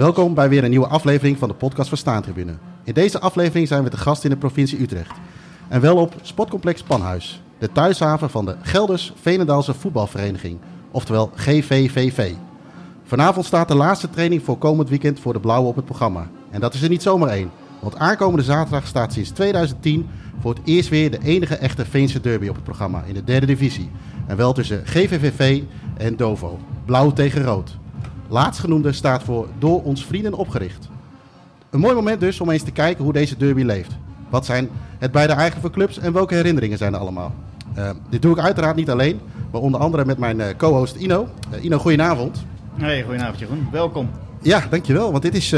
Welkom bij weer een nieuwe aflevering van de podcast van Staantribune. In deze aflevering zijn we te gast in de provincie Utrecht. En wel op Sportcomplex Panhuis, de thuishaven van de Gelders Venendaalse Voetbalvereniging, oftewel GVVV. Vanavond staat de laatste training voor komend weekend voor de Blauwe op het programma. En dat is er niet zomaar één, want aankomende zaterdag staat sinds 2010 voor het eerst weer de enige echte Veense derby op het programma in de derde divisie. En wel tussen GVVV en Dovo, blauw tegen rood. Laatstgenoemde staat voor Door ons vrienden opgericht. Een mooi moment dus om eens te kijken hoe deze derby leeft. Wat zijn het beide eigen voor clubs en welke herinneringen zijn er allemaal? Uh, dit doe ik uiteraard niet alleen, maar onder andere met mijn uh, co-host Ino. Uh, Ino, goedenavond. Hey, goedenavond Jeroen. Welkom. Ja, dankjewel, want dit is,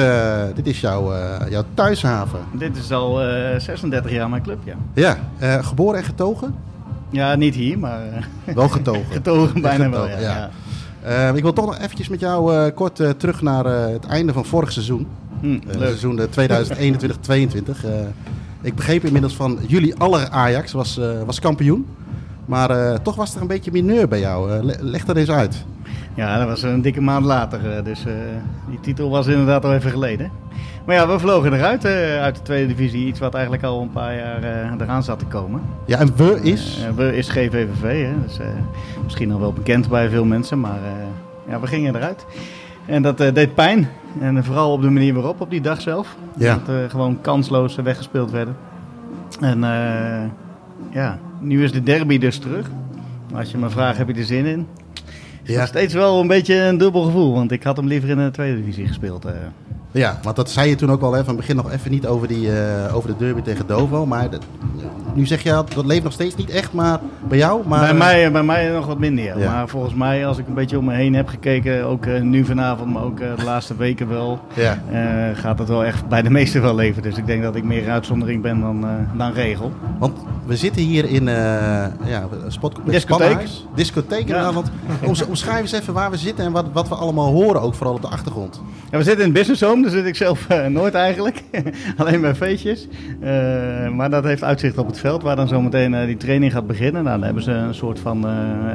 dit is jouw, jouw thuishaven. Dit is al 36 jaar mijn club, ja. Ja, geboren en getogen? Ja, niet hier, maar... Wel getogen. getogen, bijna getogen, wel, ja. ja. Ik wil toch nog eventjes met jou kort terug naar het einde van vorig seizoen. Hm, seizoen 2021-2022. ik begreep inmiddels van jullie aller Ajax was, was kampioen. Maar toch was er een beetje mineur bij jou. leg dat eens uit. Ja, dat was een dikke maand later. Dus die titel was inderdaad al even geleden. Maar ja, we vlogen eruit uit de tweede divisie. Iets wat eigenlijk al een paar jaar eraan zat te komen. Ja, en we is? we is GVVV. Hè? Dus, misschien nog wel bekend bij veel mensen. Maar ja, we gingen eruit. En dat deed pijn. En vooral op de manier waarop, op die dag zelf. Ja. Dat uh, gewoon kansloos weggespeeld werden. En ja, nu is de derby dus terug. Als je me vraagt, heb je er zin in? Ja. Steeds wel een beetje een dubbel gevoel, want ik had hem liever in de tweede divisie gespeeld. Uh. Ja, want dat zei je toen ook wel. Hè, van het begin nog even niet over, die, uh, over de derby tegen Dovo. Maar dat, nu zeg je dat leeft nog steeds niet echt, maar bij jou? Maar, bij, mij, bij mij nog wat minder. Ja. Maar volgens mij, als ik een beetje om me heen heb gekeken, ook uh, nu vanavond, maar ook uh, de laatste weken wel, ja. gaat het wel echt bij de meesten wel leven. Dus ik denk dat ik meer uitzondering ben dan, dan regel. Want we zitten hier in ja, Sportcomplex Discotheek. Discotheek ja. Omschrijf eens even waar we zitten en wat, wat we allemaal horen, ook vooral op de achtergrond. Ja, we zitten in Business Home, daar zit ik zelf uh, nooit eigenlijk. Alleen bij feestjes. Uh, maar dat heeft uitzicht op het veld, waar dan zometeen uh, die training gaat beginnen. Nou, daar hebben ze een soort van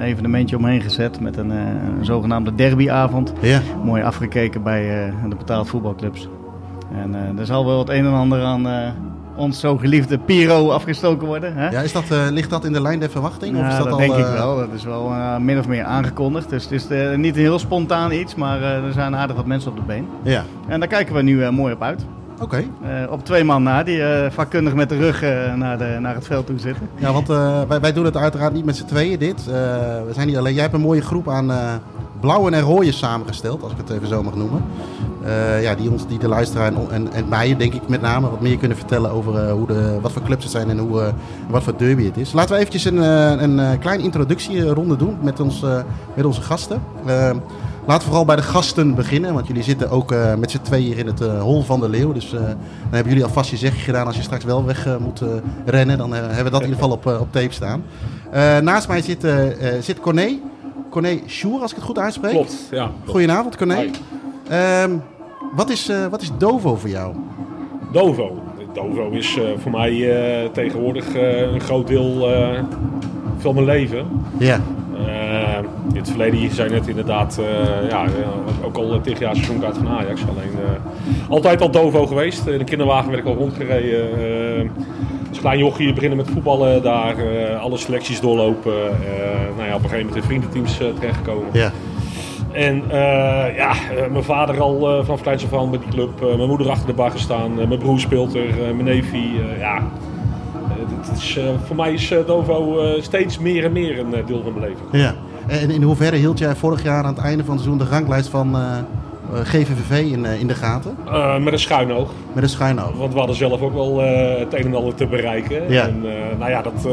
evenementje omheen gezet met een, een zogenaamde derbyavond. Ja. Mooi afgekeken bij de betaald voetbalclubs. En er zal wel het een en ander aan ons zo geliefde Piro afgestoken worden. Hè? Ja, is dat, uh, ligt dat in de lijn der verwachting? Of is dat, dat, al, denk uh... ik wel. Dat is wel uh, min of meer aangekondigd. Dus het is niet een heel spontaan iets, maar er zijn aardig wat mensen op de been. Ja. En daar kijken we nu mooi op uit. Oké. Okay. op twee man na, die vakkundig met de rug naar, de, naar het veld toe zitten. Ja, want wij, wij doen het uiteraard niet met z'n tweeën dit. we zijn niet alleen. Jij hebt een mooie groep aan blauwe en rode samengesteld, als ik het even zo mag noemen. Uh, ja, die, ons, die de luisteraar en, en, en, mij, denk ik met name, wat meer kunnen vertellen over uh, hoe de, wat voor clubs het zijn en hoe, uh, wat voor derby het is. Laten we eventjes een, een kleine introductieronde doen met, ons, met onze gasten. Laten we vooral bij de gasten beginnen, want jullie zitten ook met z'n tweeën hier in het hol van de leeuw. Dus dan hebben jullie alvast je zegje gedaan als je straks wel weg moet rennen. Dan hebben we dat in ieder geval op, op tape staan. naast mij zit, zit Corné. Corné Sjoer, als ik het goed uitspreek. Klopt, ja. Goedenavond, Corné. Um, wat, is, wat is Dovo voor jou? Dovo? Dovo is voor mij tegenwoordig een groot deel van mijn leven. Ja. In het verleden zijn het inderdaad ja, ook al tig jaar seizoenkaart van Ajax. Alleen altijd al Dovo geweest. In de kinderwagen werd ik al rondgereden. als klein jochie beginnen met voetballen daar. alle selecties doorlopen. nou ja, op een gegeven moment in vriendenteams terechtgekomen. Ja. En uh, ja, uh, mijn vader al uh, vanaf kleins af aan bij die club. mijn moeder achter de bar gestaan. mijn broer speelt er. mijn neefje. ja, is, voor mij is Dovo steeds meer en meer een deel van mijn leven. Ja. En in hoeverre hield jij vorig jaar aan het einde van het seizoen de ranglijst van GVVV in, in de gaten? met een schuin oog. Met een schuin oog. Want we hadden zelf ook wel het een en ander te bereiken. Ja. En nou ja, dat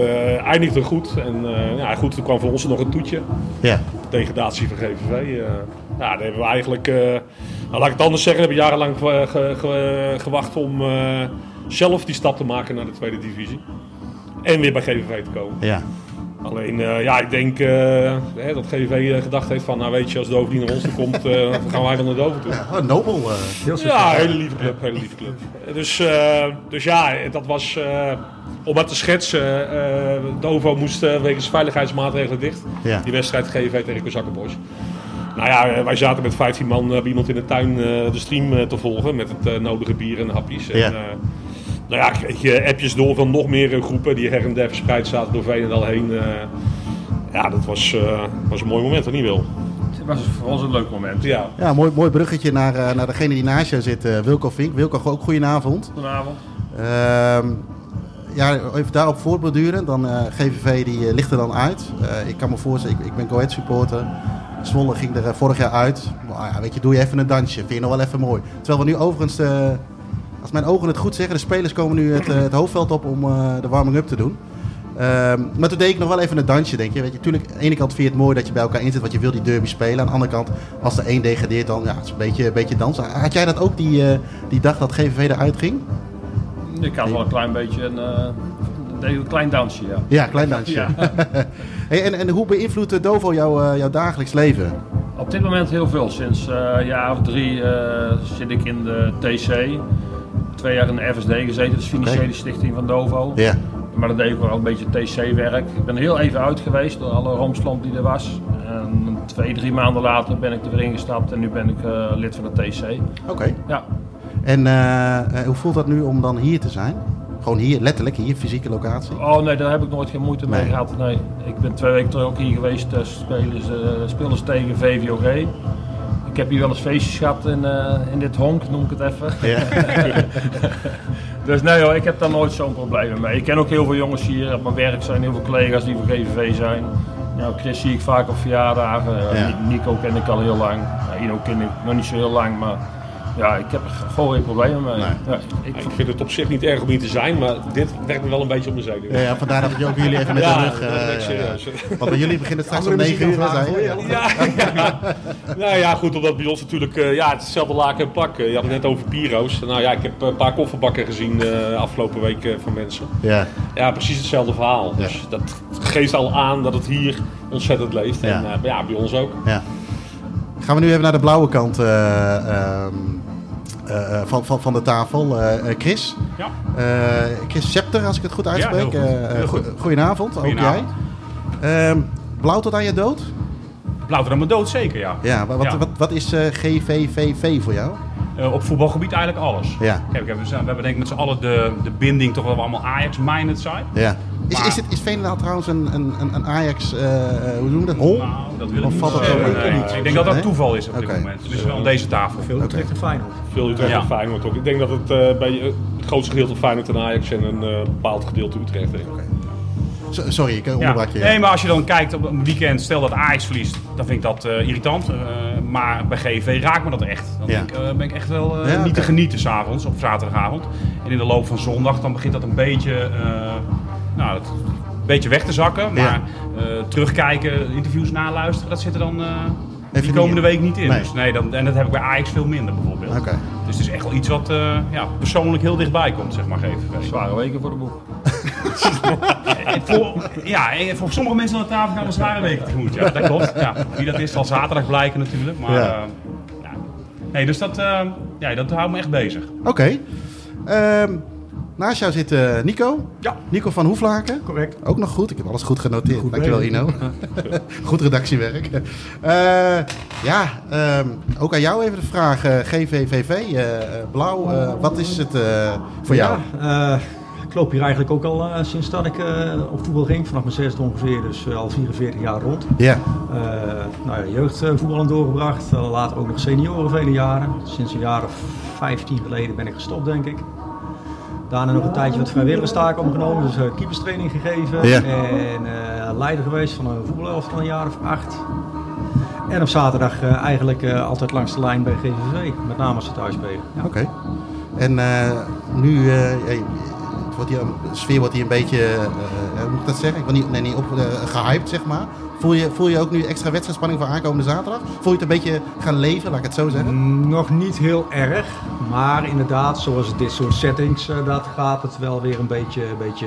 eindigde goed. En ja, goed, er kwam voor ons nog een toetje. Ja degradatie van GVV. Ja, daar hebben we eigenlijk, nou, laat ik het anders zeggen, hebben we jarenlang ge ge ge gewacht om zelf die stap te maken naar de tweede divisie. En weer bij GVV te komen. Ja. Alleen, ja, ik denk hè, dat GVV gedacht heeft van, nou weet je, als Dover naar ons toe komt, dan gaan wij dan naar Dover toe. Ja, nobel. heel ja, hele lieve club, hele lieve club. Dus, dus ja, dat was om het te schetsen, uh, Dovo moest uh, wegens veiligheidsmaatregelen dicht. Ja. Die wedstrijd GV tegen Kozakkenbos. Nou ja, wij zaten met 15 man bij iemand in de tuin uh, de stream te volgen met het nodige bier en hapjes. Ja. En, nou ja, kreeg je appjes door van nog meer groepen die her en der verspreid zaten door Veenendaal heen. ja, dat was, was een mooi moment, of niet wil? Het was voor ons een leuk moment. Ja, Ja, mooi, mooi bruggetje naar, eh, naar degene die naast jou zit, eh, Wilco Vink. Wilco, ook goedenavond. Goedenavond. Ehm ja, even daarop voortborduren. Dan eh, GVV die eh, ligt er dan uit. Eh, ik kan me voorstellen, ik, ik ben Go Ahead supporter. Zwolle ging er eh, vorig jaar uit. Maar ja, weet je, doe je even een dansje. Vind je nog wel even mooi. Terwijl we nu overigens, eh, als mijn ogen het goed zeggen, de spelers komen nu het, eh, het hoofdveld op om eh, de warming-up te doen. Ehm, maar toen deed ik nog wel even een dansje, denk je. Weet je, tuurlijk, aan de ene kant vind je het mooi dat je bij elkaar in zit, want je wil die derby spelen. Aan de andere kant, als er één degradeert, dan ja, het is een beetje, een beetje dansen. Had jij dat ook die, eh, die dag dat GVV eruit ging? Ik had wel een klein beetje een, een klein dansje, ja. Ja, klein dansje. Ja. Hey, en, en hoe beïnvloedt Dovo jouw, eh, jouw dagelijks leven? Op dit moment heel veel. Sinds een jaar of drie zit ik in de TC. Twee jaar in de FSD gezeten, dat is de financiële stichting van Dovo. Ja, Maar dat deed ik wel een beetje TC-werk. Ik ben heel even uit geweest door alle romslomp die er was. En twee, drie maanden later ben ik er weer ingestapt en nu ben ik eh, lid van de TC. oké. Ja, En eh, eh, hoe voelt dat nu om dan hier te zijn? Gewoon hier, letterlijk hier, fysieke locatie? Oh nee, daar heb ik nooit geen moeite mee Nee. gehad. Nee. Ik ben twee weken terug ook hier geweest, uh, spelen, ze, spelen ze tegen VVOG. Ik heb hier wel eens feestjes gehad in, eh, in dit honk, noem ik het even. Ja. Dus nee hoor, ik heb daar nooit zo'n probleem mee. Ik ken ook heel veel jongens hier op mijn werk, zijn heel veel collega's die voor GVV zijn. Nou, Chris zie ik vaak op verjaardagen. Ja. Ni- Nico ken ik al heel lang. Ja, Ino ken ik nog niet zo heel lang, maar ja, ik heb er gewoon geen problemen mee. Nee. Ja, ik, Ik vind het op zich niet erg om hier te zijn, maar dit werkt me wel een beetje om de zenuwen. Ja, ja, vandaar dat ik je ook jullie even met Ja, de rug... eh, ja, ja. Want bij jullie begint het straks om Andere 9 uur? Ja, ja. nou ja, goed, omdat bij ons natuurlijk eh, ja, het hetzelfde laken en pak. Eh, Je had het net over Piro's. Nou ja, ik heb een paar kofferbakken gezien de afgelopen weken van mensen. Ja. Ja, precies hetzelfde verhaal. Ja. Dus dat geeft al aan dat het hier ontzettend leeft. Ja. En eh, ja, bij ons ook. Ja. Gaan we nu even naar de blauwe kant eh, ehm, eh, van, van, van de tafel. Eh, Chris. Ja. Chris Scepter, als ik het goed uitspreek. heel goed. Heel goe- goed. Goedenavond, ook jij. Ehm, blauw tot aan je dood? Blauw aan mijn dood, zeker ja. Ja, wat, Ja. Wat, wat is GVVV voor jou? Eh, op voetbalgebied eigenlijk alles. Ja. Kijk, we hebben, we hebben denk ik met z'n allen de, de binding toch wel allemaal Ajax-minded zijn. Ja. Is, Maar- is, het, is Veenendaal trouwens een, een, een- Ajax, eh, hoe noem je dat, hol? Nou, dat wil ik Of niet valt dat zeggen. ook Nee, niet? Ik denk dat dat Nee? toeval is op dit moment. Dus wel aan deze tafel. Veel Utrecht en Feyenoord. Veel Utrecht Ja. en Feyenoord ook. Ik denk dat het eh, bij eh, het grootste gedeelte Feyenoord en Ajax en een bepaald gedeelte Utrecht denk ik. So- Sorry, ik onderbrak je. Nee, maar als je dan kijkt op een weekend, stel dat Ajax verliest, dan vind ik dat eh, irritant. Eh, maar bij GV raakt me dat echt. Dan Ja. ben, ik, eh, ben ik echt wel eh, Ja, niet te genieten s'avonds, op zaterdagavond. En in de loop van zondag, dan begint dat een beetje, eh, nou, het, een beetje weg te zakken. Maar eh, terugkijken, interviews naluisteren, dat zit er dan eh, die komende week niet in. Nee. Dus nee, dan, en dat heb ik bij Ajax veel minder bijvoorbeeld. Oké. Dus het is echt wel iets wat eh, ja, persoonlijk heel dichtbij komt, zeg maar, GVV. zware weken voor de boek. Voor, ja, voor sommige mensen aan de tafel gaan we zware weken tegemoet. Ja, dat klopt. Ja, wie dat is zal zaterdag blijken natuurlijk. Maar Ja. ja. ja. Nee, dus dat, eh, ja, dat houdt me echt bezig. Oké. Ehm, naast jou zit eh, Nico. Ja. Nico van Hoeflaken. Correct. Ook nog goed. Ik heb alles goed genoteerd. Goed Dankjewel. Ino. goed redactiewerk. Eh, ja, ehm, ook aan jou even de vraag. eh, GVVV, blauw. eh, wat is het eh, voor jou? Ja, eh, ik loop hier eigenlijk ook al eh, sinds dat ik eh, op voetbal ging. Vanaf mijn zesde ongeveer, dus al 44 jaar rond. Ja. Eh nou ja, jeugdvoetballen doorgebracht. later ook nog senioren vele jaren. Sinds een jaar of 15 geleden ben ik gestopt, denk ik. Daarna nog een tijdje wat vrijwilligerstaak opgenomen, dus eh, keeperstraining gegeven. Ja. En eh, leider geweest van een voetbalelftal van een jaar of acht. En op zaterdag eh, eigenlijk altijd langs de lijn bij GVV, met name als ze thuis spelen. Ja. Oké. En nu, wordt hier, de sfeer wordt hier een beetje, hoe moet ik dat zeggen? Ik wil niet, nee, niet op, eh, gehyped, zeg maar. Voel je, voel je ook nu extra wedstrijdspanning voor aankomende zaterdag? Voel je het een beetje gaan leven, laat ik het zo zeggen? Nog niet heel erg, maar inderdaad, zoals dit soort settings, eh, dat gaat het wel weer een beetje, een beetje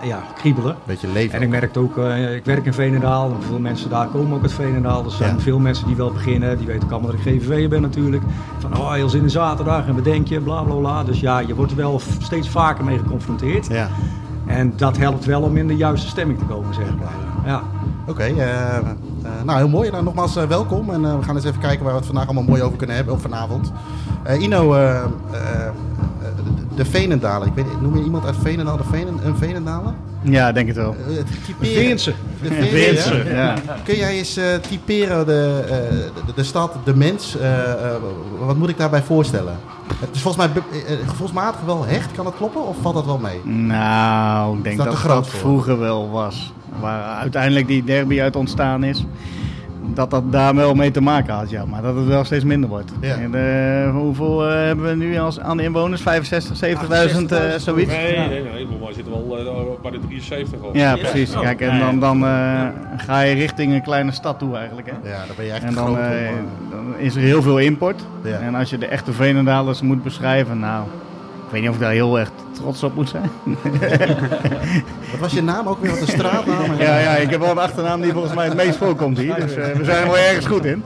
eh, ja, kriebelen. Beetje leven. En ik merk ook, eh, ik werk in Veenendaal en veel mensen daar komen ook uit Veenendaal. Er zijn Ja. veel mensen die wel beginnen, die weten ook allemaal dat ik GVV ben natuurlijk. Van oh, heel zin in zaterdag en bedenk je, bla bla bla. Dus ja, je wordt er wel steeds vaker mee geconfronteerd. Ja. En dat helpt wel om in de juiste stemming te komen, zeg maar. Ja. Oké, eh, eh, nou heel mooi. Nou, nogmaals eh, welkom en eh, we gaan eens even kijken waar we het vandaag allemaal mooi over kunnen hebben, ook vanavond. Eh, Ino, eh, eh, eh, de- Veenendalen. Ik weet, noem je iemand uit Veenendaal de Venen, een Veenendaler? Ja, denk het wel. Het typeren- Veense. De Veense, Veense, ja. Kun jij eens eh, typeren de, eh, de, de stad, de mens? wat moet ik daarbij voorstellen? Het is volgens mij gevoelsmatig wel hecht, kan dat kloppen? Of valt dat wel mee? Nou, ik denk dat dat te dat, vroeger wel was. Waar uiteindelijk die derby uit ontstaan is. Dat dat daar wel mee te maken had, ja. Maar dat het wel steeds minder wordt. Ja. En, eh, hoeveel eh, hebben we nu als, aan inwoners? 65, 70.000, eh, zoiets? Nee, nee, nee. Volgens mij zitten we al eh, bij de 73 al. Ja, precies. Oh, Kijk, en dan, ja. dan eh, ga je richting een kleine stad toe eigenlijk. Hè? Ja, dan ben je echt En groot. dan, eh, dan is er heel veel import. Ja. En als je de echte Veenendalers moet beschrijven, nou, ik weet niet of ik daar heel erg trots op moet zijn. Wat was je naam ook weer? Wat een straatnaam? Ja, ja, ik heb wel een achternaam die volgens mij het meest voorkomt hier. Dus eh, we zijn er wel ergens goed in.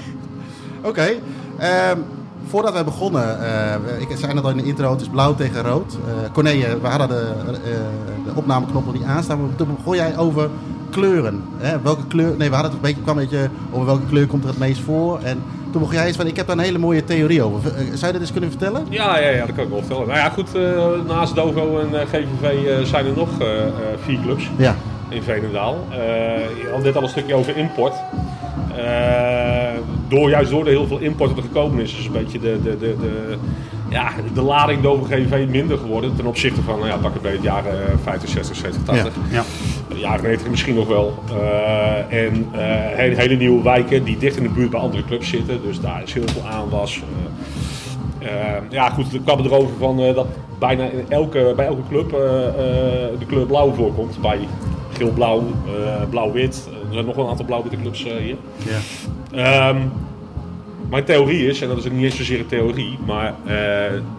Oké. ehm, voordat wij begonnen, eh, ik zei net al in de intro, het is blauw tegen rood. Corné, we hadden de, eh, de opnameknop nog niet aanstaan, maar toen begon jij over kleuren. Hè? Welke kleur, nee, we hadden het een beetje, kwam een beetje over welke kleur komt er het meest voor. En toen begon jij eens van, ik heb daar een hele mooie theorie over. Eh, Zou je dat eens kunnen vertellen? Ja, ja, ja, dat kan ik wel vertellen. Nou ja, goed, eh, naast Dovo en eh, GVV zijn er nog vier clubs Ja. in Veenendaal. Je had net al een stukje over import. Door, juist door er heel veel import er gekomen is, is een beetje de, de, de, de, ja, de lading Dovo GVV minder geworden ten opzichte van, nou ja, pak het bij het jaren 50, 60, 70, 80. Ja. De jaren 90 misschien nog wel. Eh, en eh, hele, hele nieuwe wijken die dicht in de buurt bij andere clubs zitten. Dus daar is heel veel aanwas. Eh, ja, goed, er kwam erover van eh, dat bijna in elke, bij elke club eh, eh, de kleur blauw voorkomt. Bij geel-blauw, eh, blauw-wit. Er zijn nog wel een aantal blauw-witte clubs eh, hier. Ja. Ehm, mijn theorie is, en dat is niet eens zozeer een theorie, maar eh,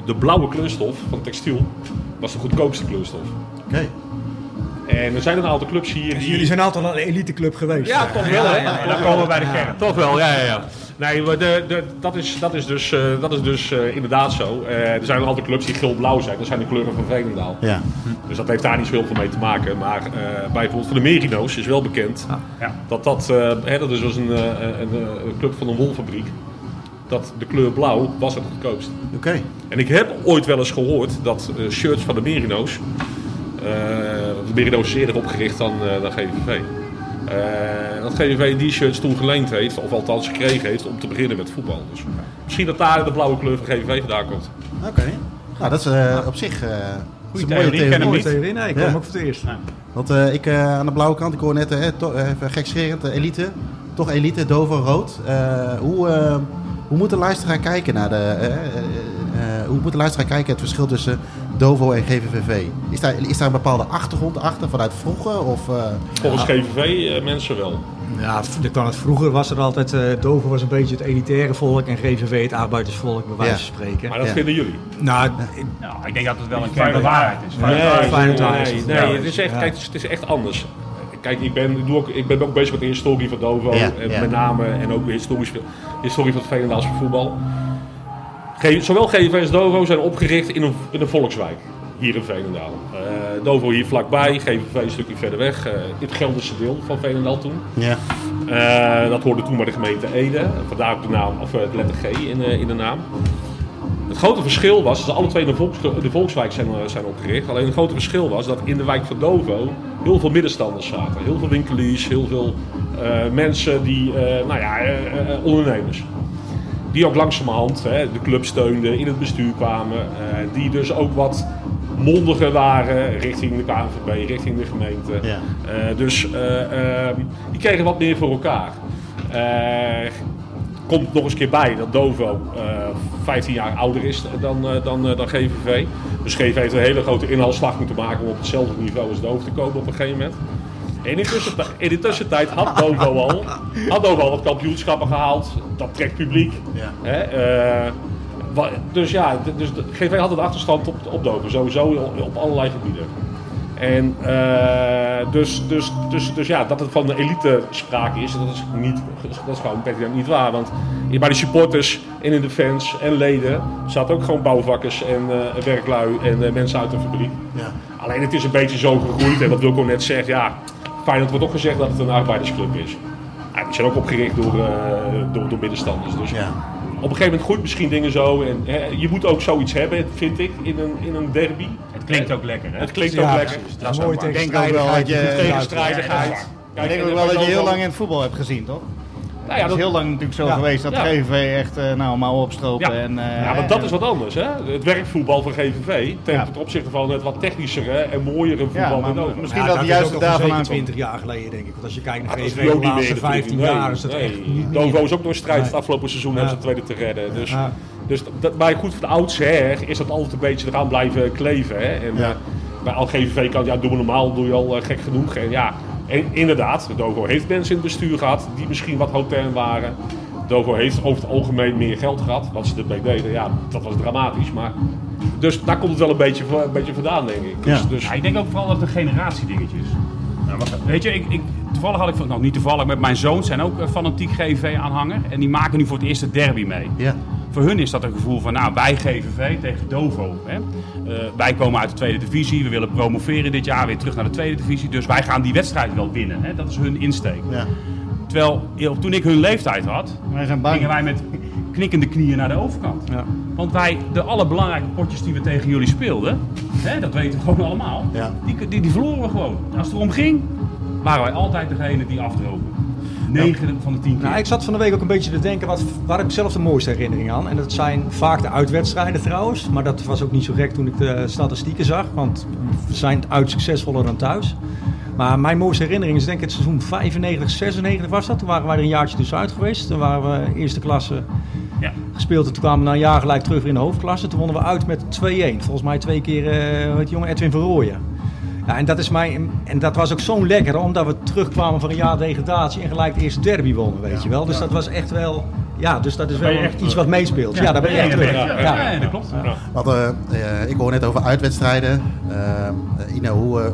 de blauwe kleurstof van textiel was de goedkoopste kleurstof. Oké. En er zijn een aantal clubs hier die... Jullie zijn altijd een eliteclub geweest. Ja, toch wel, hè? Dan komen we bij de kern. Toch wel, ja, ja, ja. Nee, de, de, dat, is, dat is dus, eh, dat is dus eh, inderdaad zo. Eh, er zijn een aantal clubs die geel-blauw zijn. Dat zijn de kleuren van Veenendaal. Ja. Dus dat heeft daar niet zoveel mee te maken. Maar eh, bij bijvoorbeeld van de Merino's is wel bekend Ja. dat dat, eh, hè, dat is dus een, eh, een, een club van een wolfabriek. Dat de kleur blauw was het goedkoopst. Oké. En ik heb ooit wel eens gehoord dat eh, shirts van de Merino's. eh, de Merino's is eerder opgericht dan, eh, dan GVV. eh, dat GVV die shirts toen geleend heeft, of althans gekregen heeft, om te beginnen met voetbal. Dus misschien dat daar de blauwe kleur van GVV vandaan komt. Oké. Nou, dat is eh, op zich eh, Goeie mooie theorie, ken hem theorie. Nee, ik Ja. ook voor het eerst. Want eh, ik eh, aan de blauwe kant, ik hoor net, eh, even gekscherend, elite. Toch elite, Dovo rood. Eh, hoe, eh, hoe moet de luisteraar kijken naar de... eh, eh, eh, hoe moet de luisteraar kijken het verschil tussen Dovo en GVVV? Is daar, is daar een bepaalde achtergrond achter vanuit vroeger? Of, eh, Volgens GVV mensen wel. Ja, kan het. Vroeger was er altijd, eh Dover was een beetje het elitaire volk en GVV het arbeidersvolk, bij wijze Ja. van spreken. Maar dat Ja. vinden jullie. Nou, Nou, ik denk dat het wel een kern van waarheid is. Nee, nee, nee, Ja. het is echt, Ja. kijk, het is echt anders. Kijk, ik ben, ik, doe ook, ik ben ook bezig met de historie van Dovo. Ja, en ja. Met name en ook de historisch, historie van het Veenendaalse voetbal. G- zowel GV als Dovo zijn opgericht in een, in een volkswijk. Hier in Veenendaal. Eh, Dovo hier vlakbij, GVV een stukje verder weg. eh, in het Gelderse deel van Veenendaal toen. ja. Eh, dat hoorde toen bij de gemeente Ede. Vandaar ook de naam, of het letter G in, in de naam. Het grote verschil was dat alle twee de, volks, de Volkswijk zijn, eh, zijn opgericht. Alleen het grote verschil was dat in de wijk van Dovo heel veel middenstanders zaten. Heel veel winkeliers, heel veel eh, mensen die, eh, nou ja, ondernemers. Die ook langzamerhand hè, de club steunden, in het bestuur kwamen. die dus ook wat mondiger waren richting de KNVB, richting de gemeente. Ja. Dus eh, ehm, die kregen wat meer voor elkaar. Eh, komt nog eens een keer bij dat Dovo eh 15 jaar ouder is dan, eh, dan, eh, dan GVV. Dus GVV heeft een hele grote inhaalslag moeten maken om op hetzelfde niveau als Dovo te komen op een gegeven moment. En in de tussentijd, had Dovo al, had Dovo al wat kampioenschappen gehaald. Dat trekt publiek. Ja. Hè? eh, dus ja, dus de- GV had een achterstand op, op Dover, sowieso op allerlei gebieden. En eh, dus, dus, dus, dus ja, dat het van de elite sprake is, dat is, niet, dat is gewoon pertinent niet waar. Want bij de supporters en in de fans en leden zaten ook gewoon bouwvakkers en eh, werklui en eh, mensen uit de fabriek. Ja. Alleen het is een beetje zo gegroeid en wat Wilco net zegt, ja, Feyenoord wordt ook gezegd dat het een arbeidersclub is. Ja, die zijn ook opgericht door, door, door middenstanders. Dus Ja. op een gegeven moment groeit misschien dingen zo. En, hè, je moet ook zoiets hebben, vind ik, in een, in een derby. Het klinkt ook lekker, hè? Het klinkt Ja, ook lekker. Dat is mooi Ik denk ook wel dat je... Tegenstrijdigheid. Ik denk ook wel dat je heel lang in het voetbal hebt gezien, toch? Nou ja, Het is dat, heel lang natuurlijk zo Ja. geweest dat Ja. GVV echt eh nou, mouwen opstropen. Ja. En, eh, ja, want dat is wat anders. Hè? Het werkvoetbal van GVV ten Ja. ten opzichte van het wat technischere en mooiere voetbal maar Dover. misschien Ja, dat het is juist daarvan aankomt. 20 jaar geleden, denk ik. Want als je kijkt naar Dat is GVV de laatste meer 15 natuurlijk. jaar, is dat Nee, echt nee. niet Dovo is ook door strijd het afgelopen seizoen Ja. hebben ze het tweede te redden. Dus, Ja. Dus dat, maar goed, van oudsher is dat altijd een beetje eraan blijven kleven. Hè? En, Ja. eh, bij kan, ja, doe maar normaal, doe je al eh, gek genoeg. En ja, en inderdaad, Dovo heeft mensen in het bestuur gehad die misschien wat hotel waren. Dovo heeft over het algemeen meer geld gehad. Wat ze ermee deden, ja, dat was dramatisch. Maar, dus daar komt het wel een beetje, een beetje vandaan, denk ik. Dus, Ja. dus, Ja, ik denk ook vooral dat het een generatiedingetje is. Maar weet je, ik, ik, toevallig had ik, van- nou niet toevallig, met mijn zoons zijn ook een fanatiek GVV-aanhanger. En die maken nu voor het eerst de derby mee. Ja. Voor hun is dat een gevoel van, nou, wij GVV tegen Dovo. Hè? Eh, wij komen uit de tweede divisie, we willen promoveren dit jaar weer terug naar de tweede divisie. Dus wij gaan die wedstrijd wel winnen. Hè? Dat is hun insteek. Ja. Terwijl, heel- toen ik hun leeftijd had, Wij zijn bang. gingen wij met knikkende knieën naar de overkant. Ja. Want wij, de allerbelangrijke potjes die we tegen jullie speelden, hè, dat weten we gewoon allemaal, Ja. die, die, die verloren we gewoon. Als het erom ging, waren wij altijd degene die afdrogen. 9 van de 10 keer. Nou, ik zat van de week ook een beetje te denken, wat, waar heb ik zelf de mooiste herinneringen aan? En dat zijn vaak de uitwedstrijden trouwens. Maar dat was ook niet zo gek toen ik de statistieken zag. Want we zijn uit succesvoller dan thuis. Maar mijn mooiste herinnering is denk ik het seizoen 95, 96 was dat. Toen waren wij er een jaartje tussenuit geweest. Toen waren we eerste klasse Ja. gespeeld. En toen kwamen we na een jaar gelijk terug in de hoofdklasse. Toen wonnen we uit met 2-1. Volgens mij twee keer eh die jongen Edwin van Rooyen. Ja, en, dat is mijn, en dat was ook zo lekker, omdat we terugkwamen van een jaar degradatie en gelijk de eerste derby wonnen, weet je wel. Dus dat was echt wel, ja, dus dat is wel echt iets wat meespeelt. Ja, daar ben je echt terug. Ja, Ja. ja, dat klopt. Want, eh, eh, ik hoor net over uitwedstrijden. Ino, hoe, eh, eh,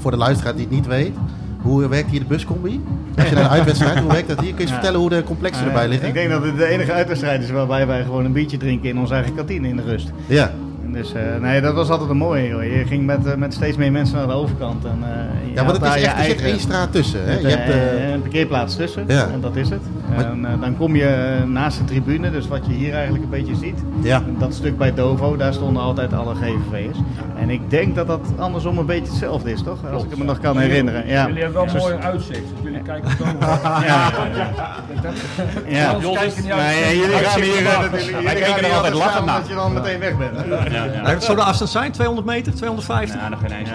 voor de luisteraar die het niet weet, hoe werkt hier de buscombi? Als je naar een uitwedstrijd, hoe werkt dat hier? Kun je eens Ja. vertellen hoe de complexen erbij liggen? Ik denk dat het de enige uitwedstrijd is waarbij wij gewoon een biertje drinken in onze eigen kantine in de rust. Ja, Dus eh, nee, dat was altijd een mooie. Joh. Je ging met, eh, met steeds meer mensen naar de overkant. En, eh, ja want het is echt, er zit één straat tussen. Hè? met, Je hebt, een parkeerplaats tussen. Ja. En dat is het. Maar- En dan kom je naast de tribune, dus wat je hier eigenlijk een beetje ziet. ja. Dat stuk bij Dovo, daar stonden altijd alle GVV'ers. En ik denk dat dat andersom een beetje hetzelfde is, toch? Als ik me nog kan herinneren. Ja. Jullie hebben wel Dus- mooi uitzicht. Kijken op Dover. Ja. Ja. Ja. Kijken jullie gaan hier eh, natuurlijk. Wij gaan er altijd staan naar. omdat je dan meteen weg bent. Ja, ja. Zou de afstand zijn? 200 meter? 250? Ja, nog geen eens.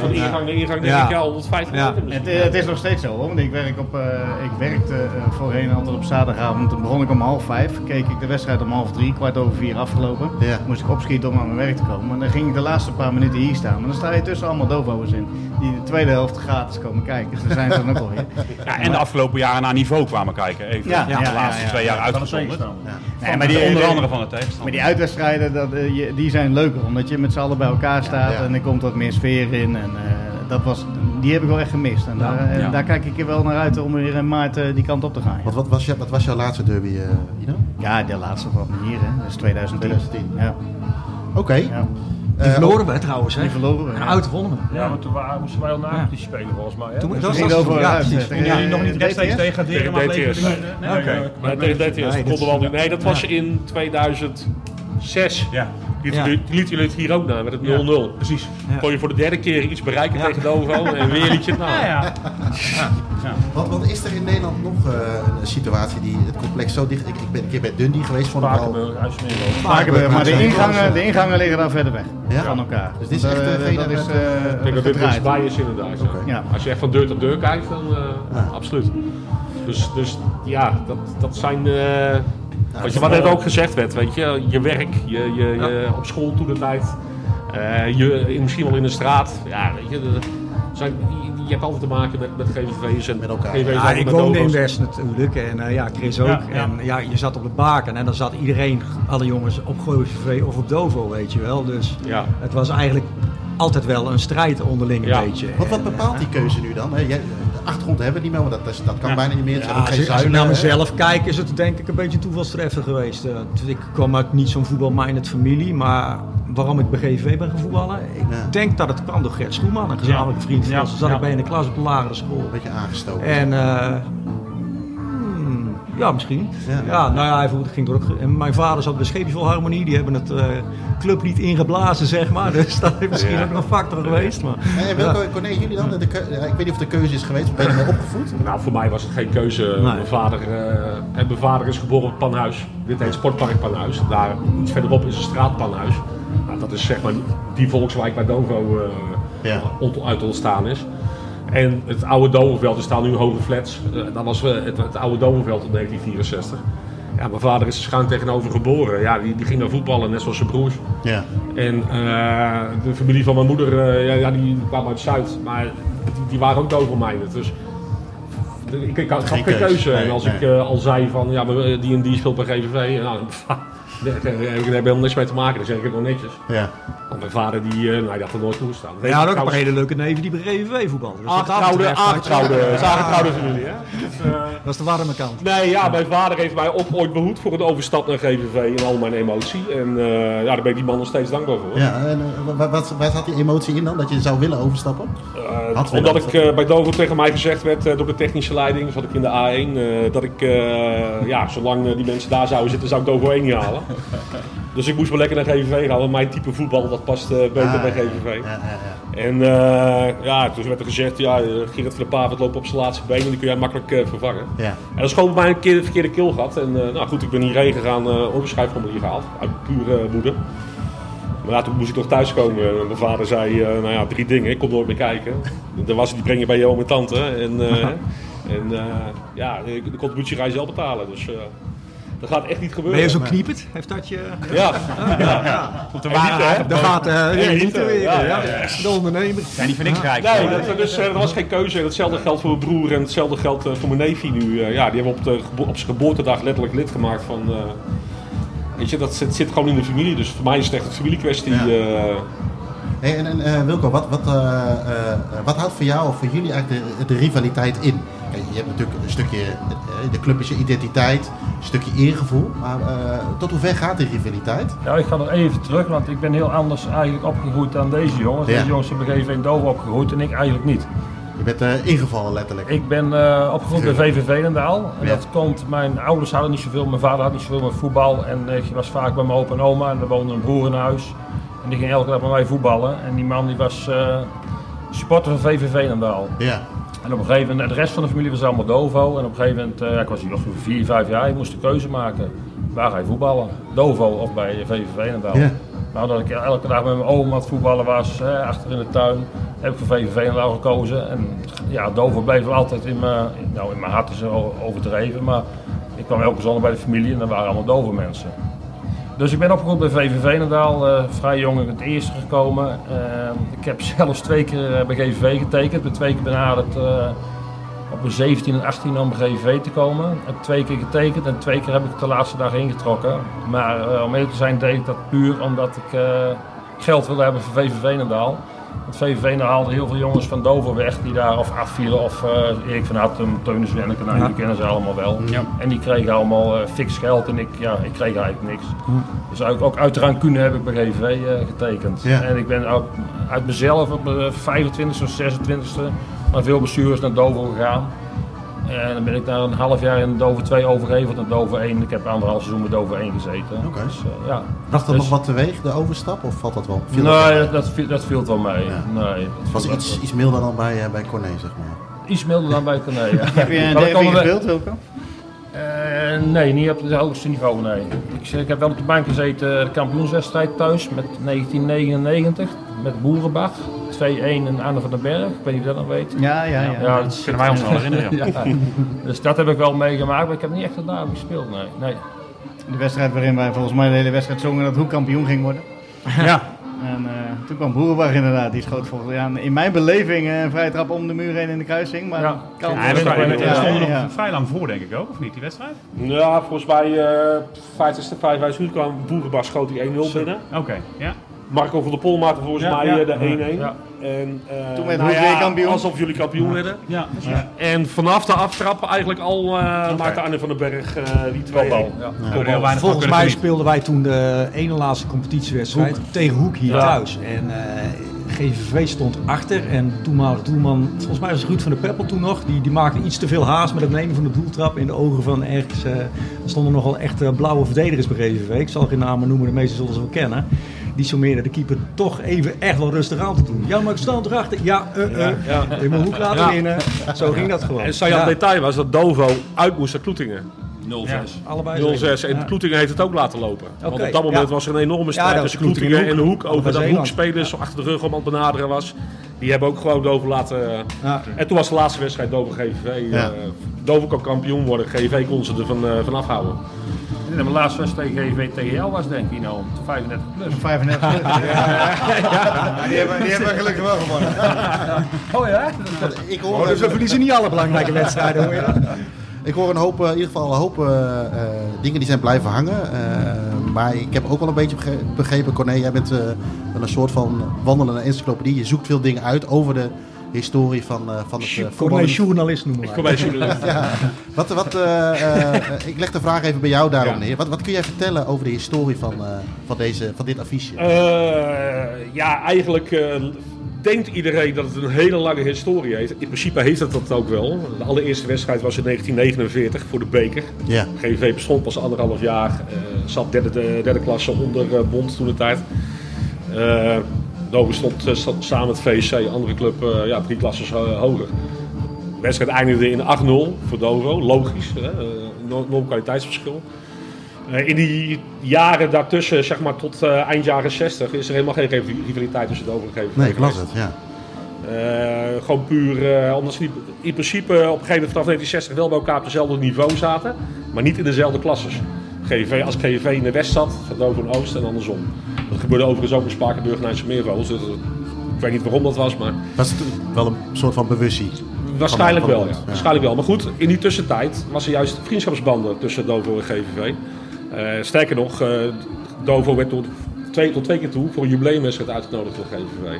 van de ingang naar ingang denk ik ja, 150 Ja. meter misschien. Het, het is nog steeds zo hoor, want ik, werk op, eh, ik werkte eh, voorheen altijd op zaterdagavond. Toen begon ik om half vijf, keek ik de wedstrijd om half drie, kwart over vier afgelopen. Ja. Moest ik opschieten om aan mijn werk te komen. En dan ging ik de laatste paar minuten hier staan. Maar dan sta je tussen allemaal dovo's in, die de tweede helft gratis komen kijken. Dus daar zijn ze dan ook alweer. Ja, en de afgelopen jaren naar niveau kwamen kijken. Even Ja, de ja, laatste ja, ja. twee jaar uitgezonderd. Nee, maar die, onder andere van de tegenstander. Maar die uitwedstrijden, dat, eh, je- die zijn leuker, omdat je met z'n allen bij elkaar staat Ja. en er komt wat meer sfeer in. En, eh, dat was, die heb ik wel echt gemist. En daar, eh, Ja. daar kijk ik er wel naar uit om weer in maart die kant op te gaan. Wat, wat, was je, wat was jouw laatste derby, eh Ino? Ja, de laatste van hier, hè. dat is 2010. 2010. Ja. Oké. Ja. Die Eh, verloren we trouwens, hè? Die verloren we, En ja. uit wonnen we. Ja, maar toen waren, moesten wij al na die spelen volgens mij. Hè? Toen, dat was over ja, precies. jullie nog niet rechtstreeks degraderen, maar DTS. Nee, Oké. nee, Maar tegen DTS, Nee, dat dit konden we is- al niet. Nee, dat was in 2006. Ja, Ja. liet, liet jullie het hier ook na met het 0-0. precies. Ja. Kon je voor de derde keer iets bereiken Ja. tegen Dovo en weer liet je het na. Ja, ja. Wat, wat is er in Nederland nog eh, een situatie die het complex zo dicht... Ik, ik ben een keer bij Dundee geweest, al... Spakenburg. Spakenburg, maar de ingangen, de ingangen liggen daar verder weg Ja? van elkaar. Dus dit is echt, dat, eh, eh, geen- dat is eh, Ik denk dat dit gedraaid. dichtbij is inderdaad. Ja. Als je echt van deur tot deur kijkt, dan eh, absoluut. Dus, dus ja, dat, dat zijn... eh wat, je, wat net ook gezegd werd, weet je, je werk, je, je, je op school toen de tijd, eh, je, misschien wel in de straat. Ja, weet je, de- zijn, je, je hebt altijd te maken met, met GVV's en Met elkaar. GVV's Ja, ik met woonde in. West natuurlijk en eh, ja, Chris ook. Ja, ja. En ja, je zat op de baken en dan zat iedereen, alle jongens, op GVV of op Dovo, weet je wel. Dus Ja. het was eigenlijk altijd wel een strijd onderling een Ja. beetje. Wat, wat En, bepaalt die keuze nu dan? hè? Jij, achtergrond hebben we niet meer, want dat, is- dat kan Ja. bijna niet meer. Ja, als, geen ik, als ik zuilen, naar hè? mezelf kijk, is het denk ik een beetje een toevalstreffer geweest. Eh, ik kwam uit niet zo'n voetbalminded familie, maar waarom ik bij GVV ben gaan voetballen? Ik Ja. denk dat het kwam door Gert Schoeman, een gezamenlijke vriend van Ja. ons. Zat Ja. ik bij in de klas op de lagere school. Een beetje aangestoken. En eh, ja, misschien. Ja. Ja, nou ja, hij ging door. En mijn vader zat bij Scheepjesvolharmonie, die hebben het eh, clublied ingeblazen, zeg maar. Dus dat is misschien Ja. ook nog een factor geweest. Maar, En welke, Corné, jullie dan? De ik weet niet of de keuze is geweest, of ben je ermee opgevoed? Nou, voor mij was het geen keuze. Mijn, vader, eh, en mijn vader is geboren op Panhuis. Dit heet Sportpark Panhuis. Daar iets verderop is een straat Panhuis. Nou, dat is zeg maar die volkswijk waar Dovo eh, Ja. uit ontstaan is. En het oude Dovenveld, er staan nu hoge flats. Eh, dat was eh, het, het oude Dovenveld in 1964. Ja, mijn vader is schuin tegenover geboren. Ja, die, die ging naar voetballen, net zoals zijn broers. Ja. En eh, de familie van mijn moeder, ja, ja, die kwam uit Zuid, maar die, die waren ook dovermijnd. Dus ik, ik had Geen keuze. en als nee. ik al zei van, ja, die en die speelt bij GVV, nou, daar heb ik helemaal niks mee te maken. Dan zeg ik het nog netjes. Ja. Want mijn vader, die, eh, nou, die had er nooit toegestaan. ja, had ook een paar hele leuke neven die bij GVV voetballen. Dus wat dat Aangetrouwde, je- aangetrouwde, Ja. aangetrouwde familie, hè? Dus, eh, Dat is de warme kant. Nee, ja, mijn vader heeft mij ook ooit behoed voor een overstap naar GVV en al mijn emotie. En eh, ja, daar ben ik die man nog steeds dankbaar voor. Ja, en eh, wa- wat, waar zat die emotie in dan? Dat je zou willen overstappen? Eh, Had omdat ik overstappen. eh, bij Dovo tegen mij gezegd werd door de technische leiding, zat ik in de A1, eh, dat ik, eh, ja, zolang die mensen daar zouden zitten, zou ik Dovo 1 niet halen. dus ik moest wel lekker naar GVV gaan, want mijn type voetbal dat past eh, beter Ah, bij. GVV. Ja, ja, ja. En eh, ja, toen werd er gezegd, ja, eh, Gerrit van der Pavert loopt op zijn laatste been en die kun jij makkelijk vervangen. Ja. En dat is gewoon bij mij een keer de verkeerde keel gehad. En nou goed, ik ben hierheen gegaan, uh, onderschrijfformulier gehaald, uit pure moeder. Maar ja, toen moest ik nog thuiskomen. En mijn vader zei, nou ja, drie dingen. Ik kom nooit meer kijken. Was die breng je bij je oom en tante. En, en ja, de contributie ga je zelf betalen. Dus dat gaat echt niet gebeuren. Ben je zo kniepend? Heeft dat je... Ja. Op de waarheid. Daar gaat uh, ja, niet, niet weer. ja, Ja, ja, De ondernemer. Zijn niet voor niks rijk. Nee, dat, dus, eh, dat was geen keuze. En hetzelfde geldt voor mijn broer en hetzelfde geldt eh, voor mijn neefje nu. Eh, ja, die hebben op, de, op zijn geboortedag letterlijk lid gemaakt van... eh, weet je, dat zit, zit gewoon in de familie. Dus voor mij is het echt een familiekwestie. Ja. eh, Hey, en, en eh, Wilco, wat, wat, eh, eh, wat houdt voor jou of voor jullie eigenlijk de, de rivaliteit in? Je hebt natuurlijk een stukje, eh, de club is je identiteit, een stukje eergevoel. Maar eh, tot hoe ver gaat die rivaliteit? Ja, ik ga nog even terug, want ik ben heel anders eigenlijk opgegroeid dan deze jongens. Ja. Deze jongens zijn bij GV Dover opgegroeid en ik eigenlijk niet. Je bent eh, ingevallen letterlijk. Ik ben opgegroeid bij VV Veenendaal. En Ja. dat komt, mijn ouders hadden niet zoveel, mijn vader had niet zoveel met voetbal. En ik was vaak bij mijn opa en oma en er woonde een broer in huis. En die ging elke dag met mij voetballen. En die man die was supporter van VV Veenendaal. Ja, En op een gegeven moment, de rest van de familie was allemaal Dovo. En op een gegeven moment, ja, ik was hier nog zo'n 4, 5 jaar, ik moest de keuze maken. Waar ga je voetballen? Dovo of bij VV Veenendaal? Ja. Nou, dat ik elke dag met mijn oom het voetballen was, hè, achter in de tuin, heb ik voor VV Veenendaal gekozen. En ja, Dovo bleef altijd in mijn, nou in mijn hart is overdreven, maar ik kwam elke zondag bij de familie en dat waren allemaal Dovo mensen. Dus ik ben opgegroeid bij VV Veenendaal, eh, vrij jong in het eerste gekomen. Eh, ik heb zelfs twee keer eh, bij GVV getekend, ik ben twee keer benaderd op mijn 17 en 18 om bij GVV te komen. Ik heb twee keer getekend en twee keer heb ik de laatste dag ingetrokken. Maar om eerlijk te zijn deed ik dat puur omdat ik geld wilde hebben voor VV Veenendaal. Want VV Veenendaal haalde heel veel jongens van Dover weg die daar of afvielen of eh Erik van Hattem, Wenneke, nou, die kennen ze allemaal wel. Ja. En die kregen allemaal eh, fix geld en ik, ja, ik kreeg eigenlijk niks. Dus ook, ook uit de rancune heb ik bij GVV eh, getekend. Ja. En ik ben ook uit mezelf op mijn 25e of 26e naar veel bestuurders naar Dover gegaan. En dan ben ik daar een half jaar in Dover 2 overgeheveld naar Dover 1. Ik heb anderhalf seizoen met Dover 1 gezeten. Oké. Dus, eh, ja. bracht dat Dus- nog wat teweeg, de overstap? Of valt dat wel? viel Nee, dat, dat, viel, dat viel wel mee. Ja. Nee, dat Het was iets, wel- iets milder dan bij, eh, bij Corné, zeg maar. iets milder dan bij Corné. Ja. Heb je een we- gespeeld, Wilco? Eh, nee, niet op het hoogste niveau, nee. Ik, ik heb wel op de bank gezeten, de kampioenswedstrijd thuis met 1999 met Boerenbach. 2-1 en Anne van den Berg, ik weet niet of je dat nog weet. Ja, ja, ja. Ja, dat Kunnen wij ons wel herinneren. Ja. Ja. Dus dat heb ik wel meegemaakt, maar ik heb niet echt daar gespeeld, nee. nee. De wedstrijd waarin wij volgens mij de hele wedstrijd zongen dat Hoe kampioen ging worden. ja. En eh, toen kwam Boerenbach inderdaad, die schoot volgens ja, in mijn beleving eh, een vrije trap om de muur heen in de kruising. Maar Ja. kan Ja, Ja, stonden nog vrij lang voor, denk ik ook, of niet, die wedstrijd? Ja, volgens mij uh, 50ste, 55 minuten kwam Boerenbas schoot die 1-0 binnen. Oké, ja. Marco van der Pol maakte volgens Ja, mij ja. eh, de 1-1. Ja. En, eh, Toen werd nou weer kampioen. Alsof jullie kampioen werden. Ja, En vanaf de aftrap eigenlijk al eh maakte Arne van den Berg eh, die twee. Kopbal, ja. Daar hebben we heel weinig van Volgens kunnen mij speelden wij toen de ene laatste competitiewedstrijd tegen Hoek hier Ja. thuis. En eh, GVV stond achter en toenmalig doelman, volgens mij was Ruud van der Peppel toen nog, die, die maakte iets te veel haast met het nemen van de doeltrap in de ogen van ergens. eh, er stonden nogal echt blauwe verdedigers bij GVV. Ik zal geen namen noemen, de meeste zullen ze wel kennen. Die sommeerde de keeper toch even echt wel rustig aan te doen. Ja, maar ik sta erachter. Ja, eh, eh. Ja. Je moet Hoek laten Ja. winnen. Zo ging dat gewoon. En saillant detail was dat Dovo uit moest naar Kloetingen. 0-6. Allebei 0-6. En Ja. Kloetingen heeft het ook laten lopen. Want op dat moment ja. was er een enorme strijd tussen Kloetingen en de Hoek. Over dat. Hoekspelers zo achter de rug om aan het benaderen was. Die hebben ook gewoon Dovo laten... eh, Ja. En toen was de laatste wedstrijd. Ja. eh Dovo kon kampioen worden. GVV kon ze er van, eh, van afhouden. En de laatste wedstrijd tegen GV TGL was denk ik nou 35 plus. 35 ja, ja. Die, hebben, die hebben we gelukkig wel gewonnen. Oh ja? Ik Oh, hoor, dus we verliezen niet alle belangrijke wedstrijden, hoor je dat? ik hoor een hoop, eh, in ieder geval een hoop eh, eh, dingen die zijn blijven hangen. Eh, maar ik heb ook wel een beetje begre- begrepen, Corné, jij bent eh, wel een soort van wandelende encyclopedie. Je zoekt veel dingen uit over de historie van, eh, van het eh, voetbal. Corné journalist noemen Ik we kom bij journalist. Wat, wat, eh, eh, ik leg de vraag even bij jou daarom Ja. neer. Wat, wat kun jij vertellen over de historie van, eh, van, deze, van dit affiche? Eh, ja, eigenlijk eh, denkt iedereen dat het een hele lange historie heeft. In principe heeft het dat ook wel. De allereerste wedstrijd was in 1949 voor de beker. ja. GVV bestond pas anderhalf jaar. eh, zat derde, de, derde klasse onder eh, Bond toen de tijd. Eh Dover stond, eh, stond samen met VC, andere club, eh, ja, drie klassen ho- hoger. De wedstrijd eindigde in 8-0 voor Dovo, logisch. Hè, eh, enorm kwaliteitsverschil. Eh, in die jaren daartussen, zeg maar tot eh, eind jaren 60, is er helemaal geen riv- rivaliteit tussen Dover en GVV. Nee, ik las het, ja. Eh, gewoon puur, eh, omdat ze niet- in principe op een gegeven moment vanaf 1960 wel bij elkaar op dezelfde niveau zaten, maar niet in dezelfde klasses. GV, als GV in de west zat, Dover in oost en andersom. Dat gebeurde overigens ook in Spakenburg en IJsselmeervogels. Dus, ik weet niet waarom dat was, maar Was het wel een soort van bewustzing? waarschijnlijk van de wel. Ja. Waarschijnlijk wel. Maar goed, in die tussentijd was er juist vriendschapsbanden tussen Dovo en GVV. Eh, sterker nog, eh, Dovo werd tot twee, tot twee keer toe voor een jubileumwedstrijd uitgenodigd door GVV.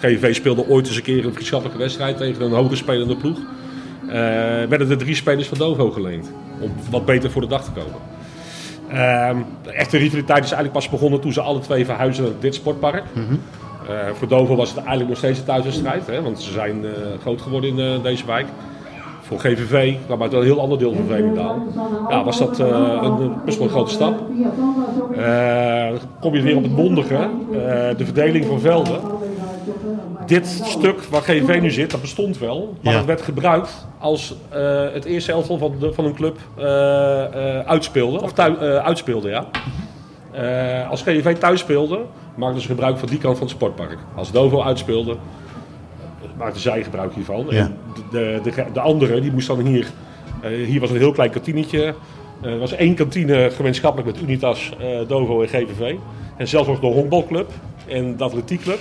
GVV speelde ooit eens een keer een vriendschappelijke wedstrijd tegen een hoger spelende ploeg. Eh, werden er drie spelers van Dovo geleend. Om wat beter voor de dag te komen. Ehm, de echte rivaliteit is eigenlijk pas begonnen toen ze alle twee verhuisden naar dit sportpark. Eh, voor Dovo was het eigenlijk nog steeds een thuiswedstrijd, hè, want ze zijn eh, groot geworden in eh, deze wijk. Voor GVV, kwam uit een heel ander deel van Veenendaal, ja, was dat een, best wel een grote stap. Kom je weer op het bondige, eh, de verdeling van velden. Dit stuk waar GVV nu zit, dat bestond wel, maar Ja. het werd gebruikt als eh, het eerste elftal van, de, van een club eh, eh, uitspeelde, of thui- uitspeelde, ja. Als GVV thuis speelde, maakten ze gebruik van die kant van het sportpark. Als Dovo uitspeelde, maakten zij gebruik hiervan. Ja. En de, de, de, de andere, die moest dan hier... hier was een heel klein kantinetje. Er was één kantine gemeenschappelijk met Unitas, Dovo en GVV. En zelfs nog de honkbalclub en de atletiekclub.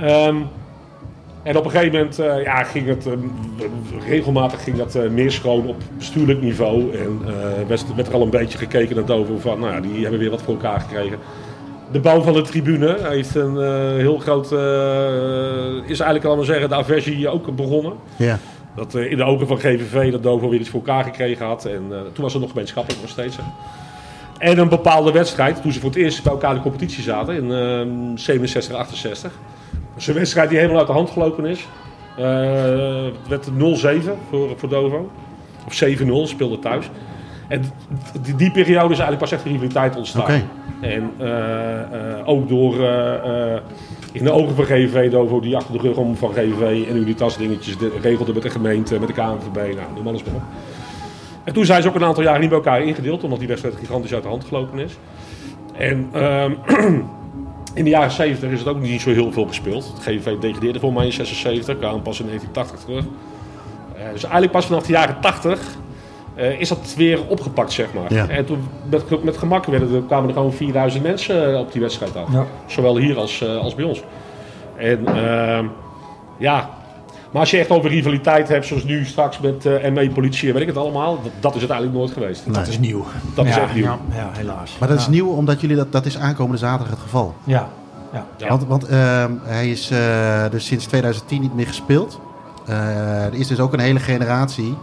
Ehm, en op een gegeven moment eh, ja, ging het eh, regelmatig ging dat eh, meer schoon op bestuurlijk niveau. En werd, werd er al een beetje gekeken naar Dovo van, nou die hebben weer wat voor elkaar gekregen. De bouw van de tribune heeft een heel groot, is eigenlijk allemaal zeggen, de aversie ook begonnen. Ja. Dat in de ogen van GVV dat Dovo weer iets voor elkaar gekregen had. En toen was het nog gemeenschappelijk nog steeds. hè. En een bepaalde wedstrijd, toen ze voor het eerst bij elkaar in de competitie zaten, in ehm 67, 68. Is een wedstrijd die helemaal uit de hand gelopen is. Eh, het werd 0-7 voor, voor Dovo. Of 7-0, speelde thuis. En die, die periode is eigenlijk pas echt een rivaliteit ontstaan. En eh, eh, ook door in de ogen van GVV, Dovo, die achter de rug om van GVV en Unitas dingetjes de, regelde met de gemeente, met de KNVB, nou, noem alles maar op. En toen zijn ze ook een aantal jaren niet bij elkaar ingedeeld, omdat die wedstrijd gigantisch uit de hand gelopen is. En ehm, in de jaren 70 is het ook niet zo heel veel gespeeld. Het GVV degradeerde voor mij in 76, kwamen pas in 1980 terug. Eh, dus eigenlijk pas vanaf de jaren 80 eh, is dat weer opgepakt, zeg maar. Ja. En toen met, met gemak werden er, kwamen er gewoon 4000 mensen eh, op die wedstrijd af. Ja. Zowel hier als, als bij ons. En ehm, ja, maar als je echt over rivaliteit hebt, zoals nu straks met eh ME, politie en weet ik het allemaal, dat, dat is het eigenlijk nooit geweest. Nee. Dat is nieuw. Dat is echt nieuw. Ja, ja, helaas. Maar dat is nieuw omdat jullie dat, dat is aankomende zaterdag het geval. Ja. Ja. Ja. Want, want ehm, hij is eh, dus sinds 2010 niet meer gespeeld. Eh, er is dus ook een hele generatie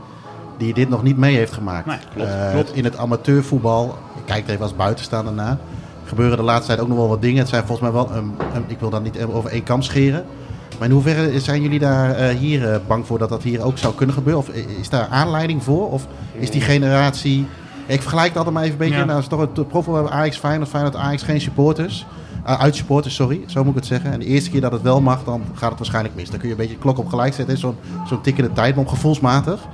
die dit nog niet mee heeft gemaakt. Nee, klopt, Eh, klopt. In het amateurvoetbal, ik kijk er even als buitenstaander naar, gebeuren de laatste tijd ook nog wel wat dingen. Het zijn volgens mij wel, een, een- ik wil dan niet over één kam scheren. Maar in hoeverre zijn jullie daar eh, hier eh, bang voor dat dat hier ook zou kunnen gebeuren? Of is daar aanleiding voor? Of is die generatie... Ik vergelijk het altijd maar even een beetje. Ja. Nou, is toch het profvoetbal Ajax Feyenoord, Feyenoord Ajax geen supporters. Uh, uit supporters, sorry, zo moet ik het zeggen. En de eerste keer dat het wel mag, dan gaat het waarschijnlijk mis. Dan kun je een beetje de klok op gelijk zetten. Zo'n zo'n tikkende tijdbom, gevoelsmatig.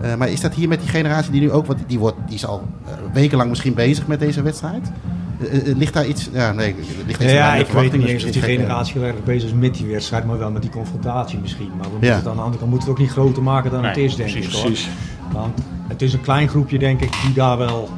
Eh, maar is dat hier met die generatie die nu ook, want die, wordt, die is al eh, wekenlang misschien bezig met deze wedstrijd? Eh, eh, ligt daar iets, ja nee, ligt iets Ja, ik weet niet eens of die generatie heel erg bezig is met die wedstrijd, maar wel met die confrontatie misschien. Maar we moeten het aan de andere kant moeten we het ook niet groter maken dan het is, denk precies, ik. Hoor. Precies. Want het is een klein groepje, denk ik, die daar wel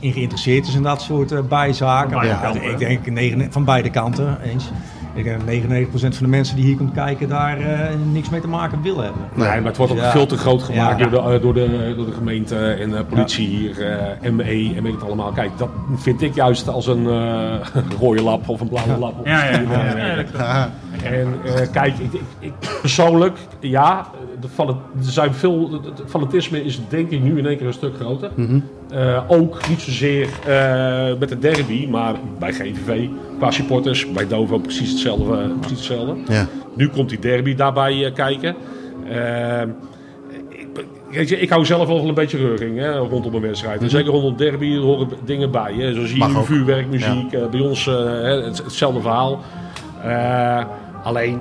in geïnteresseerd is in dat soort eh, bijzaken. Van beide Ja, kanten, ik denk negen- van beide kanten eens. Ik denk dat 99% van de mensen die hier komt kijken daar eh, niks mee te maken willen hebben. Nee, maar het wordt ook Ja. veel te groot gemaakt Ja. door, de, eh, door, de, door de gemeente en de politie hier, eh, ME en weet het allemaal. Kijk, dat vind ik juist als een eh, rode lap of een blauwe lap. Of Ja, ja, ja. En eh, kijk, ik, ik, ik- persoonlijk, ja, de zijn veel, het fanatisme is denk ik nu in één keer een stuk groter. mhm. Eh, ook niet zozeer eh, met de derby, maar bij GVV, qua supporters, bij Dovo precies hetzelfde. eh, precies hetzelfde. ja. Nu komt die derby daarbij kijken. Ehm, ik, je, ik hou zelf wel van een beetje reuring hè, rondom een wedstrijd. En zeker rondom derby er horen dingen bij. Hè. Zo zie je ook. vuurwerk, muziek. bij ons het, hetzelfde verhaal. Alleen,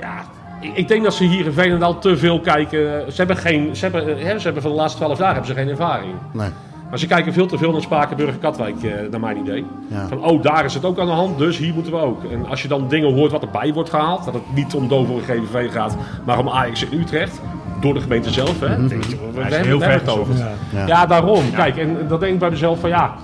ja, ik, ik denk dat ze hier in Veenendaal te veel kijken. Ze hebben, geen, ze, hebben, hè, ze hebben van de laatste 12 jaar hebben ze geen ervaring. Nee. Maar ze kijken veel te veel naar Spakenburg Katwijk, eh, naar mijn idee. Ja. Van, oh, daar is het ook aan de hand, dus hier moeten we ook. En als je dan dingen hoort wat erbij wordt gehaald, dat het niet om Dovo en GVV gaat, maar om Ajax in Utrecht, door de gemeente zelf, hè. denk je, we- we Hij is hebben heel ver het over. Ja. Ja. Ja, daarom. Kijk, en dan denk ik bij mezelf van ja,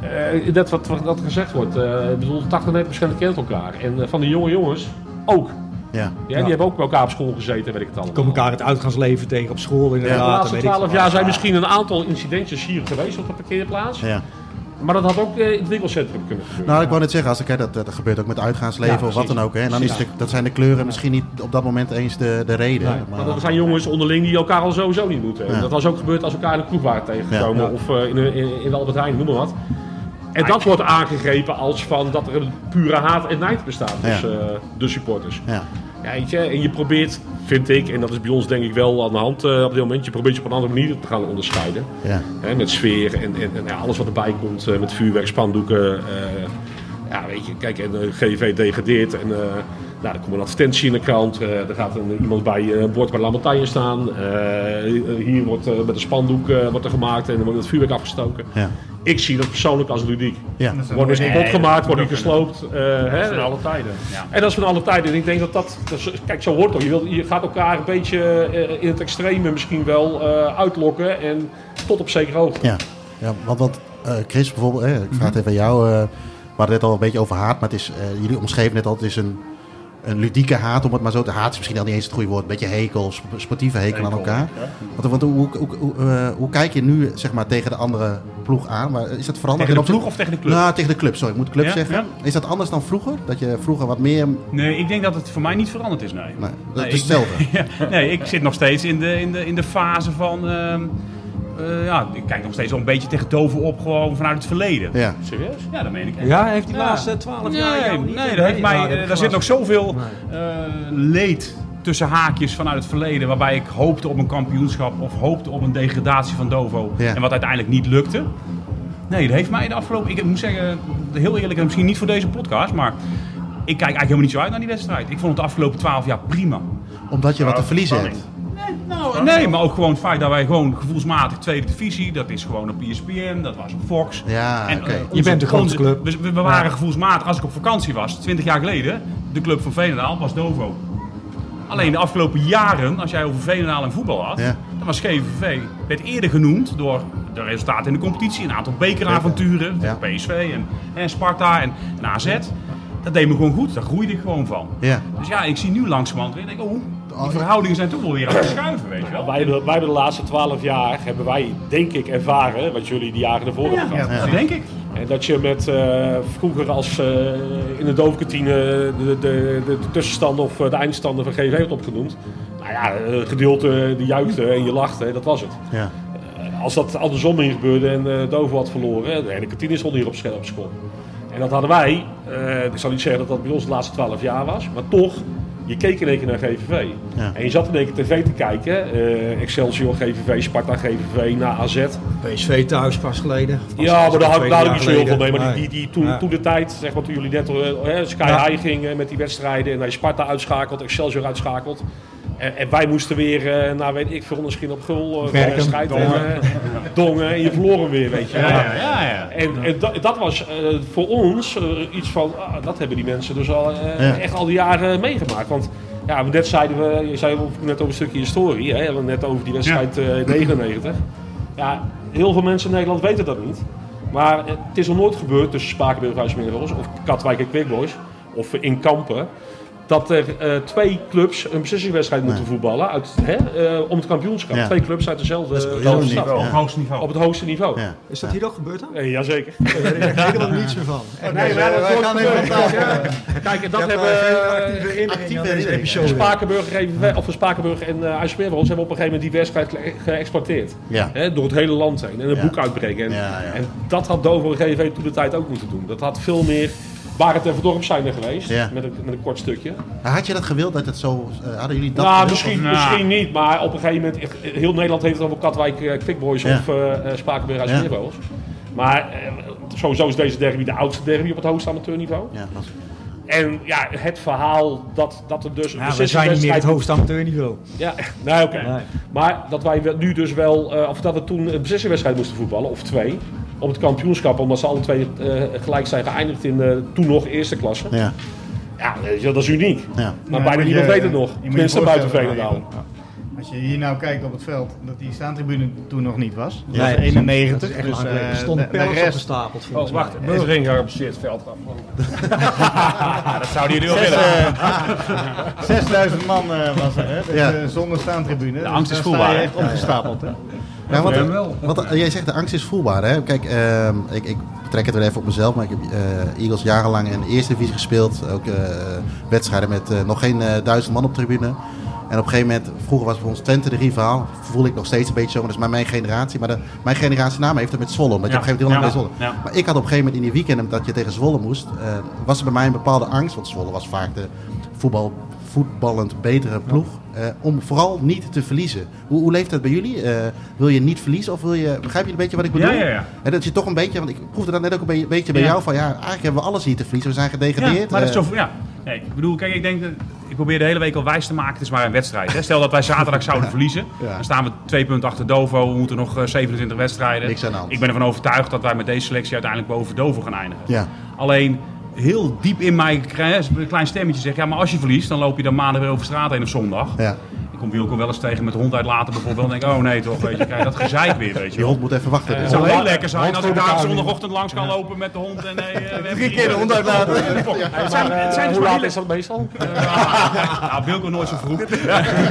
eh net wat, wat dat gezegd wordt. eh ik bedoel, 80, 90 kent elkaar. En eh, van die jonge jongens ook. Ja. Ja, Die hebben ook bij elkaar op school gezeten, weet ik het allemaal. Komen elkaar het uitgaansleven tegen op school inderdaad. de laatste weet ik 12 veel. jaar zijn misschien een aantal incidentjes hier geweest op de parkeerplaats. ja. Maar dat had ook eh, in het winkelcentrum kunnen gebeuren. Nou, ik wou net zeggen, als ik, hè, dat, dat gebeurt ook met uitgaansleven Ja, of wat dan ook. Hè. En dan is de, dat zijn de kleuren misschien niet op dat moment eens de, de reden. Nee, maar, Maar dat zijn jongens onderling die elkaar al sowieso niet moeten. Ja. Dat was ook gebeurd als we elkaar in de kroeg waren tegengekomen. Ja, ja. Of eh, in, de- in, in de Albert Heijn, noem maar wat. En dat wordt aangegrepen als van dat er een pure haat en nijd bestaat tussen eh, de supporters. ja. Ja, weet je, en je probeert, vind ik, en dat is bij ons denk ik wel aan de hand eh, op dit moment, je probeert je op een andere manier te gaan onderscheiden. Ja. Hè, met sfeer en, en, en ja, alles wat erbij komt, eh, met vuurwerk, spandoeken. ja, weet je, kijk, en de GV degradeert en nou, er komt een advertentie in de krant. eh, er gaat een, iemand bij eh, een bord bij La Montagne staan. eh, hier wordt eh, met een spandoek eh, wordt er gemaakt en dan wordt het vuurwerk afgestoken. Ja. Ik zie dat persoonlijk als ludiek. Ja. Wordt dus kapot gemaakt, wordt niet gesloopt. eh, hè, Van alle tijden. Ja. en dat is van alle tijden. En ik denk dat dat, dat is- kijk, zo hoort het ook. Je, wilt, je gaat elkaar een beetje in het extreme misschien wel eh, uitlokken. En tot op zekere hoogte. Ja, ja want, want eh, Chris bijvoorbeeld, eh, ik vraag het even aan jou. eh, we hadden het al een beetje over haat, maar het is, eh, jullie omschreven net al, het is een, een ludieke haat, om het maar zo te haat is misschien al niet eens het goede woord. Een beetje hekel, sp- sportieve hekel, aan elkaar. Want, want hoe, hoe, hoe, eh, hoe kijk je nu zeg maar, tegen de andere ploeg aan? Maar is dat veranderd? Tegen de ploeg of tegen de club? Nou, tegen de club, sorry. Ik moet club Ja, zeggen. ja. Is dat anders dan vroeger? Dat je vroeger wat meer... Nee, ik denk dat het voor mij niet veranderd is, nee. dat Nee, is ik- hetzelfde. Nee, ik zit nog steeds in de, in de, in de fase van... ehm, eh, ja, ik kijk nog steeds wel een beetje tegen Doven op, gewoon vanuit het verleden. Ja. Serieus? Ja, dat meen ik echt. Ja, heeft die Ja. laatste 12 jaar Nee, jou nee, niet, dat heeft mij, eh, daar zit nog zoveel Nee. eh, leed tussen haakjes vanuit het verleden. Waarbij ik hoopte op een kampioenschap of hoopte op een degradatie van Dovo. Ja. En wat uiteindelijk niet lukte. Nee, dat heeft mij de afgelopen... Ik moet zeggen, heel eerlijk, en misschien niet voor deze podcast, maar... Ik kijk eigenlijk helemaal niet zo uit naar die wedstrijd. Ik vond het de afgelopen 12 jaar prima. Omdat je wat te verliezen spanning. hebt. Nou, nee, maar ook gewoon het feit dat wij gewoon gevoelsmatig tweede divisie, dat is gewoon op ESPN, dat was op Fox. Ja, En, oké. eh, Je bent de grootste onze- club. We, we- we waren gevoelsmatig, als ik op vakantie was, 20 jaar geleden, de club van Veenendaal was Dovo. Alleen de afgelopen jaren, als jij over Veenendaal en voetbal had, Ja. dan was GVV, werd eerder genoemd door de resultaten in de competitie, een aantal bekeravonturen, Ja. PSV en, en Sparta en, en AZ. Dat deed me gewoon goed, daar groeide ik gewoon van. Ja. Dus ja, ik zie nu langzamerhand weer, denk ik, Oh, die ja. verhoudingen zijn toch wel weer aan het schuiven, weet je wel. Wij, hebben- wij hebben de laatste twaalf jaar, hebben wij denk ik ervaren wat jullie die jaren ervoor hebben gehad. Ja, dat denk ik. En dat je met eh, vroeger als eh, in de doofkantine de, de, de, de tussenstanden of eh, de eindstanden van GV werd opgenoemd. Nou ja, gedeelte die juichte en je lachte, dat was het. Ja. Eh, als dat andersom in gebeurde en uh, Dovo had verloren, de hele kantine stond hier op scherp school. En dat hadden wij, ik zal niet zeggen dat dat bij ons de laatste 12 jaar was, maar toch, je keek in één keer naar GVV. Ja. En je zat in één keer tv te kijken, eh, Excelsior, GVV, Sparta, GVV, na AZ. PSV thuis pas geleden. Ja, maar daar had ik daar ook niet zo heel veel mee. Maar die, die, die, toen, Ja. toen de tijd, zeg maar toen jullie net eh, Sky Ja. High gingen met die wedstrijden en hij Sparta uitschakelt, Excelsior uitschakelt. En, en wij moesten weer, eh nou weet ik veel, misschien op gul wedstrijd. En, dongen. eh, dongen en je verloor hem weer, weet je. Ja, ja, ja. ja. En, en dat, dat was eh, voor ons iets van, ah, dat hebben die mensen dus al echt al die jaren meegemaakt. Want ja, net zeiden we, je zei net over een stukje historie, hè, we net over die wedstrijd eh, in 99. Ja, heel veel mensen in Nederland weten dat niet. Maar het is nog nooit gebeurd tussen Spakenburg, Huismeervels of Katwijk en Quick Boys, of in Kampen, dat er eh, twee clubs een beslissingwedstrijd moeten voetballen uit, hè, eh, om het kampioenschap. Ja. Twee clubs uit dezelfde Dat stad. uniek, Op het hoogste niveau. Op het hoogste niveau. Ja. Is dat hier ook gebeurd dan? Eh, jazeker. Daar weet ik helemaal niets meer van. Nee, maar dat wij wordt gaan even. Kijk, en dat hebben eh, eh, actieve episode. Spakenburg, GVV of Spakenburg en uh, IJsselmeerwals hebben op een gegeven moment die wedstrijd ge- geëxporteerd. Ja. Hè, door het hele land heen. En een Ja. boek uitbrengen. En, Ja, ja. en dat had Dovo en GVV toen de tijd ook moeten doen. Dat had veel meer Barend en Verdorp zijn er geweest. Ja. Met, een, met een kort stukje. Maar Had je dat gewild dat het zo... eh, hadden jullie dat nou, gewild? misschien, Nou. misschien niet. Maar op een gegeven moment, echt, heel Nederland heeft het over Katwijk uh, Quickboys Ja. of uh, Spakenburg IJsselmeerwals. Maar eh, sowieso is deze derby de oudste derby op het hoogste amateurniveau. Ja, dat En ja, het verhaal dat, dat er dus een Ja, we zijn niet meer het hoogste amateurniveau. Ja, nee, oké. Nee. Maar dat wij nu dus wel, eh, of dat we toen een beslissingwedstrijd moesten voetballen, of twee, op het kampioenschap, omdat ze alle twee eh, gelijk zijn geëindigd in eh, toen nog eerste klasse. Ja, Ja, dat is uniek. ja. Maar Ja, bijna niemand je- weet het nog. je moet je Tenminste, buiten Veenendaal. Als je hier nou kijkt op het veld, dat die staantribune toen nog niet was. Dat Ja, was ja, 91. Dat echt dus, eh, Er stonden de- de rest- opgestapeld Oh, volgens mij. wacht. Burgering gearresteerd veld. Ja, dat zouden jullie wel willen. eh, 6000 man eh, was er, hè? Dus, Ja. zonder staantribune. De angst is sta je voelbaar, echt opgestapeld, hè? Ja, want, Ja, wel. want eh, jij zegt de angst is voelbaar. Hè? Kijk, ehm, ik, ik betrek het weer even op mezelf. Maar ik heb eh, Eagles jarenlang in de eerste divisie gespeeld. Ook eh, wedstrijden met eh, nog geen duizend man op de tribune. En op een gegeven moment, vroeger was voor ons Twente de rivaal. Voel ik nog steeds een beetje zo, maar dat is maar mijn generatie. Maar de, mijn generatie na me heeft het met Zwolle. Omdat je op een gegeven moment heel lang ja, bij Zwolle. ja. Maar ik had op een gegeven moment in die weekenden dat je tegen Zwolle moest. eh, was er bij mij een bepaalde angst. Want Zwolle was vaak de voetbal, voetballend betere ploeg. eh, om vooral niet te verliezen. Hoe, hoe leeft dat bij jullie? Eh, wil je niet verliezen of wil je... Begrijp je een beetje wat ik bedoel? Ja, ja, ja. En dat je toch een beetje... Want ik proefde dat net ook een be- beetje bij Ja. jou. Van ja, eigenlijk hebben we alles hier te verliezen. We zijn gedegradeerd. Ja, maar dat is eh, zo, ja. Nee, ik bedoel, kijk, ik denk, dat- ik probeer de hele week al wijs te maken, het is maar een wedstrijd. Hè. Stel dat wij zaterdag zouden verliezen, dan staan we twee punten achter Dovo, we moeten nog eh, 27 wedstrijden. Niks aan de hand. Ik ben ervan overtuigd dat wij met deze selectie uiteindelijk boven Dovo gaan eindigen. Ja. Alleen, heel diep in mij, een klein stemmetje zegt, ja, maar als je verliest, dan loop je dan maandag weer over straat heen of zondag. ja. Ik kom Wilco wel eens tegen met de hond uitlaten bijvoorbeeld. Dan denk ik, oh nee toch, weet je, krijg dat gezeik weer, weet je Die hond moet even wachten. Het Dus. zou heel lekker zijn als ik daar zondagochtend langs kan lopen met de hond en nee, eh, we hebben Drie keer de hond uitlaten. Het zijn, het zijn dus Hoe laat is dat meestal? nou, Wilco nooit zo vroeg.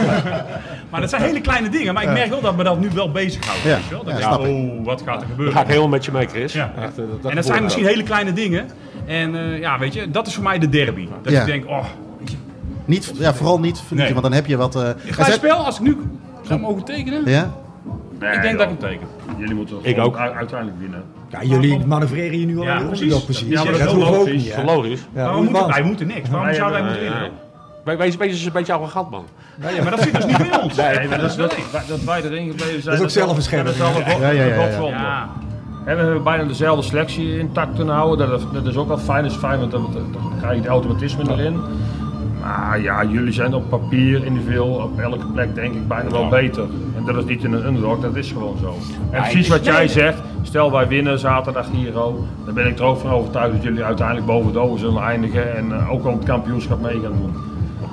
maar dat zijn hele kleine dingen. Maar ik merk wel dat me dat nu wel bezighoudt. Ja. Weet je wel? Dat Ja, ik oh, wat gaat er gebeuren? ga ik helemaal met je mee, Chris. Ja. Echt, eh, dat- en dat zijn misschien hele kleine dingen. En eh, ja, weet je, dat is voor mij de derby. Dat Ja. ik denk, oh, Niet, ja, vooral niet verliezen, Nee. want dan heb je wat... eh, er gelijk zijn- spel, als ik nu ga mogen tekenen, Ja? ik denk dat ik hem teken. Jullie moeten Ik ook. u- uiteindelijk winnen. Ja, jullie manoeuvreren je nu al Ja, in de precies. Ja, maar dat dat is hoeft ook logisch. niet. Dat logisch? Ja, Maar we moet moeten, wij moeten niks. Waarom Nee, zouden wij nee, moeten nee, winnen? Wij- Wees, wees eens een beetje arrogant, man. Ja, maar dat zit dus niet bij ons. Nee, maar dat, is, dat, dat wij erin gebleven zijn. is ook zelfbescherming. Dat is wel een Ja, ja, ja, En we hebben bijna dezelfde selectie intact kunnen houden. Dat, dat is ook al fijn. Dat is fijn, want dan, krijg je het automatisme erin. Maar ja, jullie zijn op papier individueel op elke plek denk ik bijna wel beter. En dat is niet in een underdog, dat is gewoon zo. En precies wat jij zegt, stel wij winnen zaterdag hier ook, dan ben ik er ook van overtuigd dat jullie uiteindelijk boven de ogen zullen eindigen en eh, ook al het kampioenschap mee gaan doen.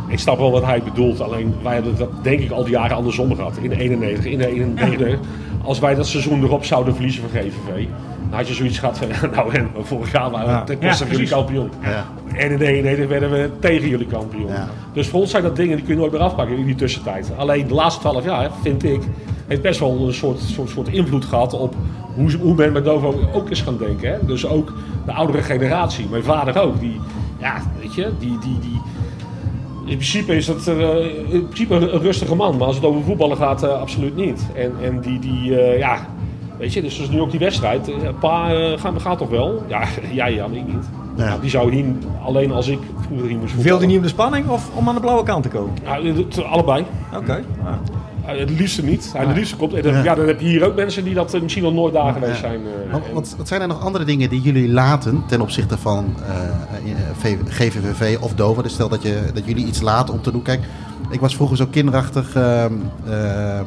Ik snap wel wat hij bedoelt, alleen wij hebben dat denk ik al die jaren andersom gehad. In de 91, in de 91. Als wij dat seizoen erop zouden verliezen van GVV, dan had je zoiets gehad van, nou en vorig jaar waren we Ja. ten Ja, koste van jullie kampioen. Ja. En in de 91 werden we tegen jullie kampioen. Ja. Dus voor ons zijn dat dingen die kun je nooit meer afpakken in die tussentijd. Alleen de laatste 12 jaar, vind ik, heeft best wel een soort, soort, soort invloed gehad op hoe, hoe men bij Dovo ook is gaan denken. Hè? Dus ook de oudere generatie, mijn vader ook. Die, ja, weet je, die, die, die, in principe is dat eh, in principe een rustige man, maar als het over voetballen gaat, eh, absoluut niet. En, en die, die eh, ja, weet je, dus, dus nu ook die wedstrijd. eh, pa, eh, gaat, gaat toch wel? Ja, jij ja, maar ik niet. Ja. Nou, die zou hier, alleen als ik vroeger hier moest Wilde voetballen. niet om de spanning of om aan de blauwe kant te komen? Ja, het- allebei. Oké. ja. Uh, het liefste niet. Hij het liefste komt. En dan, ja. dan heb je hier ook mensen die dat eh, misschien wel nooit daar geweest zijn. eh, Wat, zijn er nog andere dingen die jullie laten ten opzichte van eh, eh, GVVV of Dover? Dus stel dat, je, dat jullie iets laten om te doen. Kijk, ik was vroeger zo kinderachtig ehm, ehm,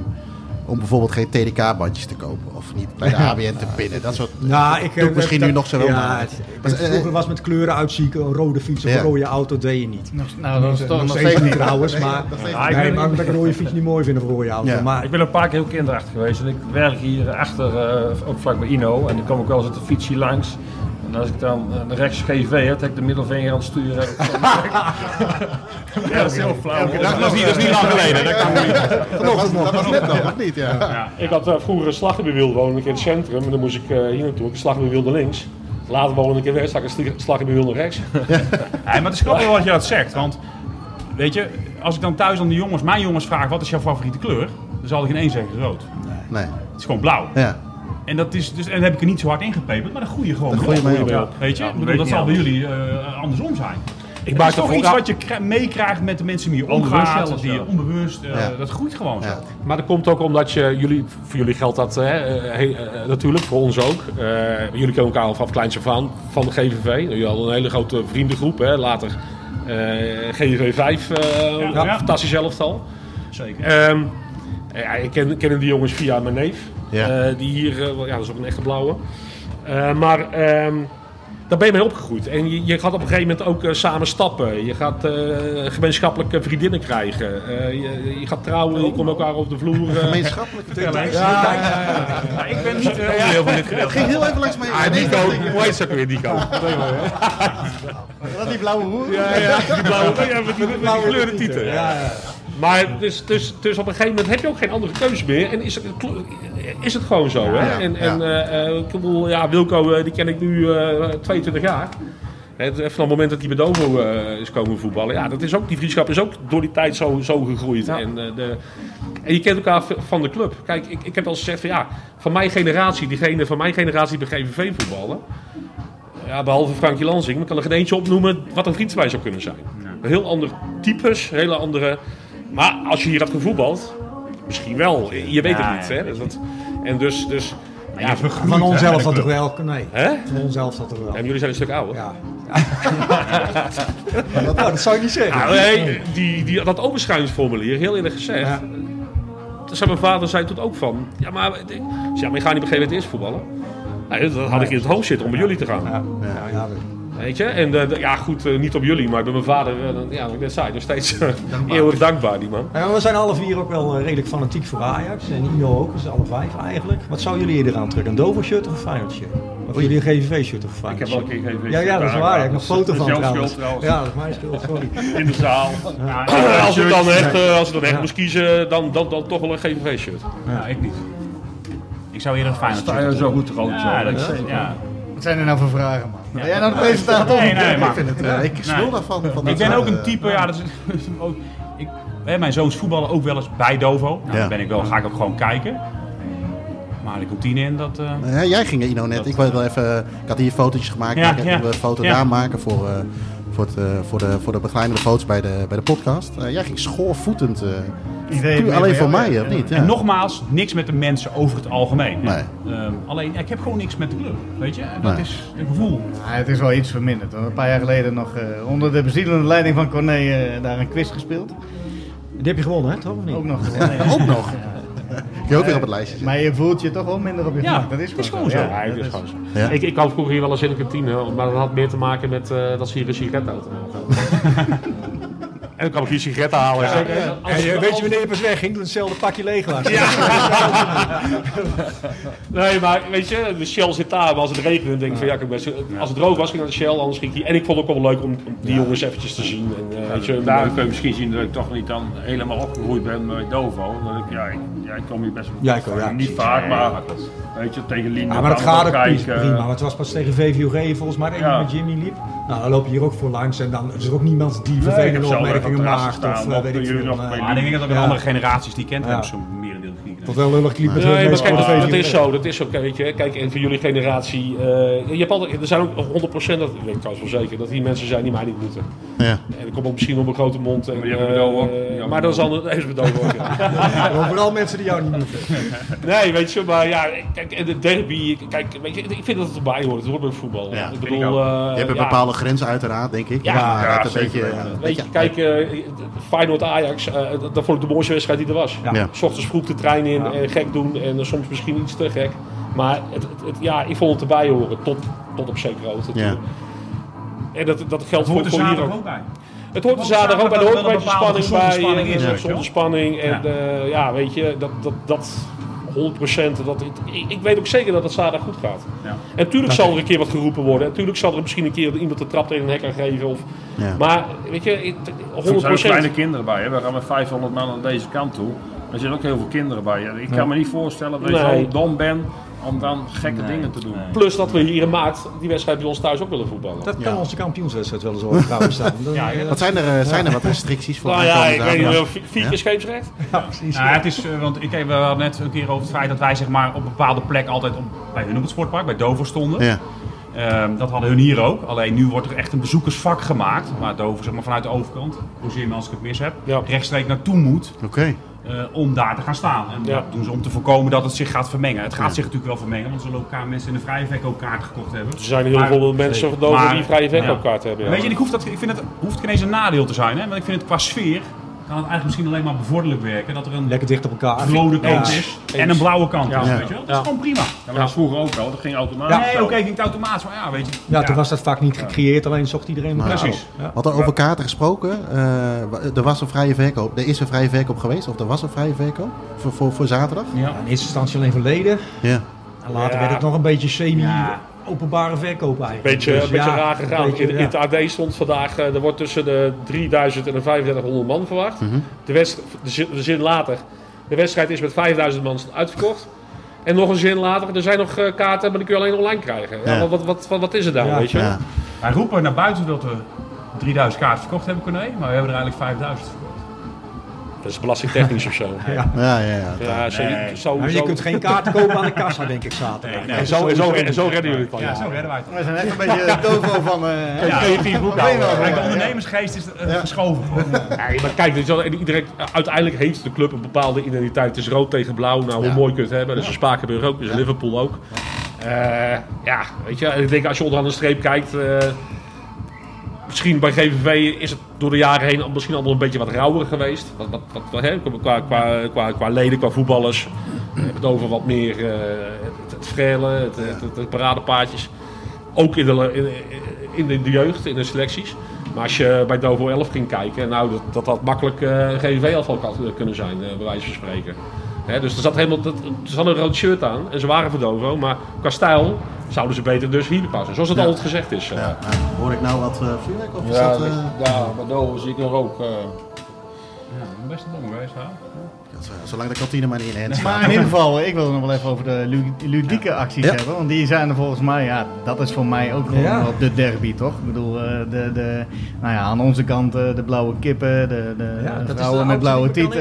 om bijvoorbeeld geen TDK-bandjes te kopen. Of niet bij de ABN te pinnen. Dat soort Nou, ik doe ik eh, misschien dat- nu nog zo wel. Ja, maar- het- maar, het- eh, vroeger was met kleuren uitzieken, een rode fiets of Ja. een rode auto, deed je niet. Nog, nou, dat is toch nog steeds steeds niet trouwens, maar, Ja, ik nee, maar ik een rode fiets niet mooi vind of een rode auto. Ja. Maar Ik ben een paar keer heel kinderachtig geweest en ik werk hier achter, eh, ook vlak bij Ino. En dan kom ik wel eens met de fiets hier langs. En als ik dan eh, de rechts GV heb, heb ik de middelvinger aan het sturen. ja, dat is heel flauw. Dat is niet, dat is niet lang geleden. Dat kan niet. dat, was, dat was net nog, of niet? Ja. Ik had eh, vroeger een slaggebiedwiel, woonde ik in het centrum. En dan moest ik eh, hier naartoe. Ik een slaggebiedwiel naar links. Later woonde ik in West, had ik naar rechts. Nee, maar het is grappig wat je dat zegt. Want weet je, als ik dan thuis aan de jongens, mijn jongens vraag wat is jouw favoriete kleur? Dan zal ik in één zeggen rood. Nee. Het is gewoon blauw. Ja. En dat is dus, en dan heb ik er niet zo hard ingepeperd, maar dan groei gewoon Dan groei je op. mee op. Ja, Weet je, Ja, Ik bedoel, weet dat zal bij jullie eh, andersom zijn. Ik Het maak is toch iets wat je kri- meekrijgt met de mensen die je omgaat, zelfs, die je onbewust, eh, Ja. dat groeit gewoon zo. Maar dat komt ook omdat je, jullie, voor jullie geldt dat hè, eh, he- natuurlijk, voor ons ook. Eh, jullie kennen elkaar al vanaf kleins af aan van de GVV. Jullie hadden een hele grote vriendengroep, hè, later eh, GVV 5, eh Ja, ja. fantastisch elftal. Zeker. Ehm ja, ik ken, ken die jongens via mijn neef. Ja. Eh, die hier, eh, wel- ja, dat is ook een echte blauwe. Eh, maar ehm, daar ben je mee opgegroeid. En je, je gaat op een gegeven moment ook samen stappen. Je gaat eh, gemeenschappelijke vriendinnen krijgen. Eh, je, je gaat trouwen, je komt elkaar op de vloer. eh. Gemeenschappelijk. Ja, ik ben niet van dit gedeelte. ging heel even langs mee. Ah, Nico, hoe heet ze ook weer, Nico? Dat die blauwe roer? Ja, ja, die blauwe, ja, met die, met die gekleurde tieten. Maar dus, dus, dus op een gegeven moment heb je ook geen andere keuze meer. En is het, is het gewoon zo. hè? ja, en en eh, eh, ik bedoel, ja, Wilco, eh, die ken ik nu eh 22 jaar. Hè, Vanaf het moment dat hij bij Dovo eh, is komen voetballen. Ja, dat is ook, die vriendschap is ook door die tijd zo, zo gegroeid. En, de, en je kent elkaar van de club. Kijk, ik, ik heb al gezegd van ja, van mijn generatie, diegene van mijn generatie die bij GVV voetballen. Ja, behalve Frankie Lansing, maar kan er geen eentje opnoemen wat een vriend van mij zou kunnen zijn. Heel ander types, hele andere. Maar als je hier had gevoetbald, misschien wel. Je weet Ja, het niet. ja, Hè? weet Dat, en dus, dus ja, van onszelf dat toch wel? Nee, hè? van onszelf dat toch wel. En jullie zijn een stuk ouder. Ja. nou, dat zou ik niet zeggen. Nou, nee, die, die, dat overschrijvingsformulier, heel eerlijk gezegd. Ja. Zei mijn vader zei toen ook van. Ja, maar, ik ja, maar je gaat niet op een gegeven moment eerst voetballen. Nou, dat had ik in het hoofd zitten om bij jullie te gaan. Ja, ja, ja, Weet je? En eh, ja, goed, eh, niet op jullie, maar bij mijn vader, eh, ja, ik zei, nog steeds eh, eeuwig dankbaar, die man. Ja, we zijn alle vier ook wel redelijk fanatiek voor Ajax. En Ino ook, dus alle vijf eigenlijk. Wat zou jullie eerder aantrekken? Een Dover shirt of een Feyenoord shirt? Of jullie een GVV shirt of een Ik Feyenoord heb wel shirt? een keer geen Ja, ja, dat is waar. Ik heb nog een foto Dat van is jouw trouwens. schuld trouwens. Ja, dat is mijn schuld, sorry. In de zaal. als ik dan echt, als ik dan echt Ja. moest kiezen, dan, dan, dan toch wel een GVV-shirt. Ja, ik niet. Ik zou eerder een fijn Sta je zo goed rood Ja, dat is, ja. Wat zijn er nou voor vragen, man? Ben jij nou de presentator? Nee, nee, maar Ja, ik smul daarvan. Van ik ben ook soort, een eh, type, ja, dat is, ook, ik, hè, mijn zoons voetballen ook wel eens bij Dovo. Nou, Ja. dan ben ik wel, ga ik ook gewoon kijken. Maar de kantine in, dat... eh, Ja, jij ging Ino net. Ik, wil wel even, ik had hier fotootjes gemaakt. Ja, ik heb ja. een foto Ja. daar maken voor, eh, voor, het, eh, voor, de, voor de begeleidende foto's bij de, bij de podcast. Eh, jij ging schoorvoetend. eh, Idee puur alleen voor mij, of niet? Ja. En nogmaals, niks met de mensen over het algemeen. Nee. Ehm, alleen, ik heb gewoon niks met de club, weet je. Dat Nee. is een gevoel. Ja, het is wel iets verminderd. hoor. Een paar jaar geleden nog eh, onder de bezielende leiding van Corné eh, daar een quiz gespeeld. Die heb je gewonnen, hè? Toch of niet? Ook nog. gewonnen. Ook nog. Je ook weer op het lijstje. Maar je voelt je toch wel minder op je Ja, gemak. Dat is gewoon zo. zo. Ja, dat is gewoon zo. Ja. Ik, ik kwam vroeger hier wel eens in de kantine, maar dat had meer te maken met eh, dat ze hier een sigarettenautomaat hadden. En dan kwam ik hier sigaretten halen. En weet je wanneer je pas wegging? Toen hetzelfde pakje leeg was. Nee, maar weet je, de Shell zit daar, maar als het regent, dan denk ik van ja, kijk, best- als het droog was, ging ik naar de Shell, anders ging ik hier. En ik vond het ook wel leuk om, om die jongens eventjes te zien. En, eh, weet je, Daar kun je misschien zien dat ik toch niet dan helemaal opgegroeid ben met Dovo. Dat ik, ja, ik ja, ik kom hier best wel Ja, ik ook, ja. Niet vaak, maar weet je, tegen Lien. Ja, maar dat gaat ook prima, eh, prima. Maar het was pas tegen VVOG volgens mij dat Ja. je met Jimmy liep. Nou, dan loop je hier ook voor langs en dan is er ook niemand die vervelende opmerkingen maakt. Of eh, weet ik jullie veel. nog bij Maar ik denk dat ook Ja. andere generaties die kent Ja. hebben zo'n Tot wel lullig kliep met Nee, maar kijk, dat, dat is zo. Dat is ook, weet je. Kijk, en voor jullie generatie... eh, je hebt altijd, er zijn ook 100%, dat ik weet ik trouwens wel zeker, dat die mensen zijn die mij niet moeten. Ja. En ik kom ook misschien op mijn grote mond. En, Maar die hebben eh. Die maar dat dan deze bedoel ook. ja. Maar Vooral mensen die jou niet moeten. Nee, weet je, maar ja, kijk, en de derby, kijk, weet je, ik vind dat het erbij hoort. Het hoort bij voetbal. Ja, ik bedoel, ik eh, Je hebt een ja, bepaalde grens uiteraard, denk ik. Ja, maar ja, het een zeker beetje, Weet je, kijk, Feyenoord-Ajax, eh, dat, dat vond ik de mooiste wedstrijd die er was. Ja. Ja. S ochtends vroeg de trein in Ja. en gek doen en eh, soms misschien iets te gek. Maar het, het, het- ja, ik vond het erbij horen, tot, tot op zekere hoogte. Ja. En dat, dat geldt voor, voor hier zaterdag ook. ook bij. Het hoort er zaterdag ook bij, er hoort spanning bij. gezonde spanning eh, is, gezonde wel. spanning. En Ja. ja. weet je, dat, dat, dat 100%. Dat, ik, ik weet ook zeker dat het zaterdag goed gaat. Ja. En natuurlijk zal er een keer wat geroepen worden. En natuurlijk zal er misschien een keer iemand de trap tegen een hek gaan geven. Of, Ja. Maar weet je, ik- Er zijn ook 100%. kleine kinderen bij. Hè. We gaan met 500 man aan deze kant toe. Er zitten ook heel veel kinderen bij. Ik kan me niet voorstellen dat je Nee. zo dom bent om dan gekke dingen te doen. Plus dat we hier in maart die wedstrijd bij ons thuis ook willen voetballen. Dat Ja. kan onze kampioenswedstrijd wel eens over trouwens staan. Dan, Ja, eh, Wat zijn er, eh, zijn er wat restricties voor nou ja, ik weet niet, wel, vier keer scheepsrecht? ja, precies. Nou, het is, eh, want ik heb wel net een keer over het feit dat wij zeg maar, op een bepaalde plek altijd op, bij hun op het sportpark, bij Dover stonden. Ja. Ehm, dat hadden hun hier ook. Alleen nu wordt er echt een bezoekersvak gemaakt. Waar Dover zeg maar, vanuit de overkant, me als ik het mis heb, Ja. rechtstreeks naartoe moet. Oké. Eh, om daar te gaan staan. En Ja. dat doen ze om te voorkomen dat het zich gaat vermengen. Het gaat zich natuurlijk wel vermengen, want er zullen ook mensen in de vrije verkoop kaarten gekocht hebben. Er zijn heel veel mensen Maar- die vrije verkoopkaart hebben. Ja. Weet je, ik, hoef dat, ik vind het hoeft geen eens een nadeel te zijn, hè? want ik vind het qua sfeer kan het eigenlijk misschien alleen maar bevorderlijk werken. Dat er een Lekker dicht op elkaar. rode kant Ja. is en een blauwe kant Ja. is. Ja. Weet je wel? Dat is gewoon prima. Ja, maar dat vroeger ook wel. Dat ging automatisch. Nee, oké, ging het automatisch, maar ja, weet je. Ja, toen was dat vaak niet gecreëerd, alleen zocht iedereen elkaar Precies. Wat er over kaarten gesproken, eh, er was een vrije verkoop. Er is een vrije verkoop geweest, of er was een vrije verkoop voor, voor, voor zaterdag. Ja. In eerste instantie alleen verleden. Ja. En later Ja. werd het nog een beetje Ja. Semi-openbare verkoop eigenlijk. Beetje, Dus een beetje ja, raar gegaan. beetje, in, in ja. het AD stond vandaag, eh, er wordt tussen de 3000 en de 3500 man verwacht. de, wedst- de, zin, de zin later, de wedstrijd is met 5000 man uitverkocht. En nog een zin later, er zijn nog eh, kaarten, maar die kun je alleen online krijgen. Ja, Ja. wat, wat, wat, wat, wat is het dan, Ja. weet je? Wij roepen naar buiten dat we 3000 kaarten verkocht hebben kunnen, maar we hebben er eigenlijk 5000 verkocht. Dat is belastingtechnisch of zo. Ja. Ja, ja, ja. Ja, zo, Nee. zo, Maar je zo- kunt geen kaarten kopen aan de kassa, denk ik, zaterdag. Nee, en, zo, en, zo, en zo redden jullie het dan. Ja, zo redden wij het. We zijn echt een beetje dovo van... eh, Ja. Creatief Van de ondernemersgeest is eh, verschoven. Nee, maar kijk, iedereen, uiteindelijk heeft de club een bepaalde identiteit. Het is rood tegen blauw, nou hoe Ja. mooi kun je het hebben. Dat is Spakenburg ook, dat is Liverpool ook. Eh, ja, weet je, ik denk als je onderaan de streep kijkt... misschien bij GVV is het door de jaren heen misschien allemaal een beetje wat rauwer geweest. Wat, wat, qua, qua, qua, qua leden, qua voetballers. We hebben het over wat meer eh, het, het het, het. Ook in de, in, de, jeugd, in de selecties. Maar als je bij Dovo 11 ging kijken, nou, dat, dat had makkelijk eh een GVV-afval kunnen zijn, eh, bij wijze van spreken. Hè, dus er zat helemaal, dat, ze hadden een rood shirt aan en ze waren voor Dovo, maar qua stijl zouden ze beter dus hier passen. Zoals het Ja. altijd gezegd is. eh. Ja, hoor ik nou wat eh, vuurwerk of Ja, dat- eh, ja, Dover zie ik een rook. eh. Ja, best een dom geweest, zolang de kantine maar niet in. Maar in ieder geval, ik wil het nog wel even over de lu- ludieke acties Ja. hebben. Want die zijn er volgens mij, ja, dat is voor mij ook gewoon Ja. op de derby, toch? Ik bedoel, eh, de, de, nou ja, aan onze kant eh, de blauwe kippen, de, de Ja, vrouwen de met blauwe tieten,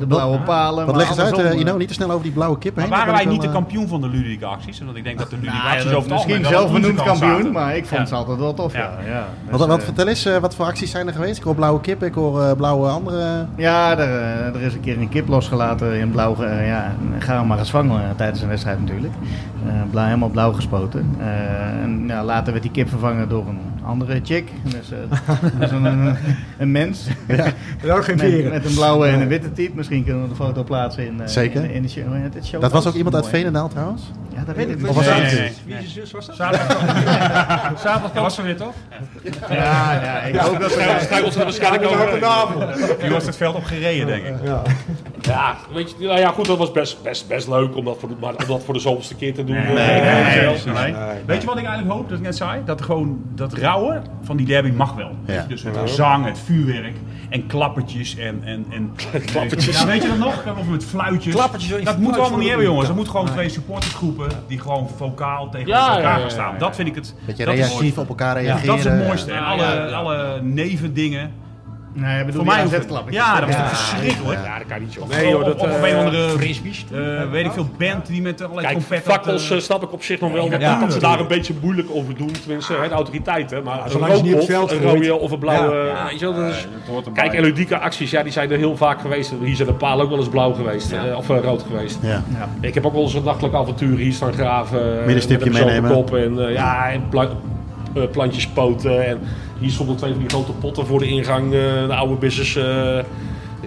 de, blauwe palen. Wat leggen ze uit, eh, eh, Ino? Niet te snel over die blauwe kip heen. Maar waren wij niet de wel, eh, kampioen van de ludieke acties? Omdat ik denk dat de ludieke Nou acties over misschien zelf benoemd kampioen, maar ik vond ze altijd wel tof. Ja. Ja. Ja, Wat, Dus, wat eh, vertel eens, eh, wat voor acties zijn er geweest? Ik hoor blauwe kip, ik hoor eh, blauwe andere... Ja, er, eh, er is een keer een kip losgelaten in blauw. eh, ja, ga hem maar eens vangen eh, tijdens een wedstrijd natuurlijk. Eh, blauw, helemaal blauw gespoten. En ja, later werd die kip vervangen door een andere chick. Dus, eh, dus een, een, een mens. Ja, ook geen Met, met een blauwe en een witte tiet. Misschien kunnen we de foto plaatsen in, eh, Zeker. in, in de show. het, show Dat was ook iemand uit. Veenendaal trouwens? Ja, dat weet ik niet. Of was Nee, dat- nee, nee. Wie zijn zus was dat? Zaterdag Zaterdag was ze weer, toch? Ja, ja, ik hoop dat struikelt ze er waarschijnlijk over. Die was het veld op gereden, denk ik. Ja. Ja, weet je, nou ja, goed, dat was best, best, best leuk om dat, voor de, maar, om dat voor de zoveelste keer te doen. Nee, nee, nee, zelf. nee, nee. Weet je wat ik eigenlijk hoop, dat ik net zei? Dat gewoon dat van die derby mag wel. Ja. Dus het zang, het vuurwerk en klappertjes en... en, en Klappertjes. Ja, weet je dat nog? Of met fluitjes. Klappertjes, Dat moeten we allemaal niet hebben jongens. Er buurkant. moet gewoon Nee. twee supportersgroepen die gewoon vocaal tegen Ja, elkaar ja, ja, gaan staan. Dat vind ik het... Beetje dat is- reactief op elkaar reageren. Dat is het mooiste. En alle, ja, ja. alle nevendingen. Nee, ik bedoel Voor mij AZ-klappertjes. Ja, dat was toch verschrikkelijk. Ja, dat kan niet, joh. Of, Nee, joh, of, dat, of, of eh, een andere, Frisbees. eh, weet ik veel, band die met allerlei Kijk, confetti... fakkels eh, snap ik op zich nog wel. Dat, Ja, dat ze daar een beetje moeilijk over doen. Tenminste, hè, de autoriteiten. Maar een zolang je niet op veld een rode of een blauwe... Kijk, en ludieke acties, ja, die zijn er heel vaak geweest. Hier zijn de palen ook wel eens blauw geweest. eh, of eh, rood geweest. Ja. Ik heb ook wel eens een nachtelijk avontuur hier staan graven. eh, Middenstipje met een meenemen. En, eh, ja, en eh, plantjes poten. En hier stonden twee van die grote potten voor de ingang. eh, de oude business... eh,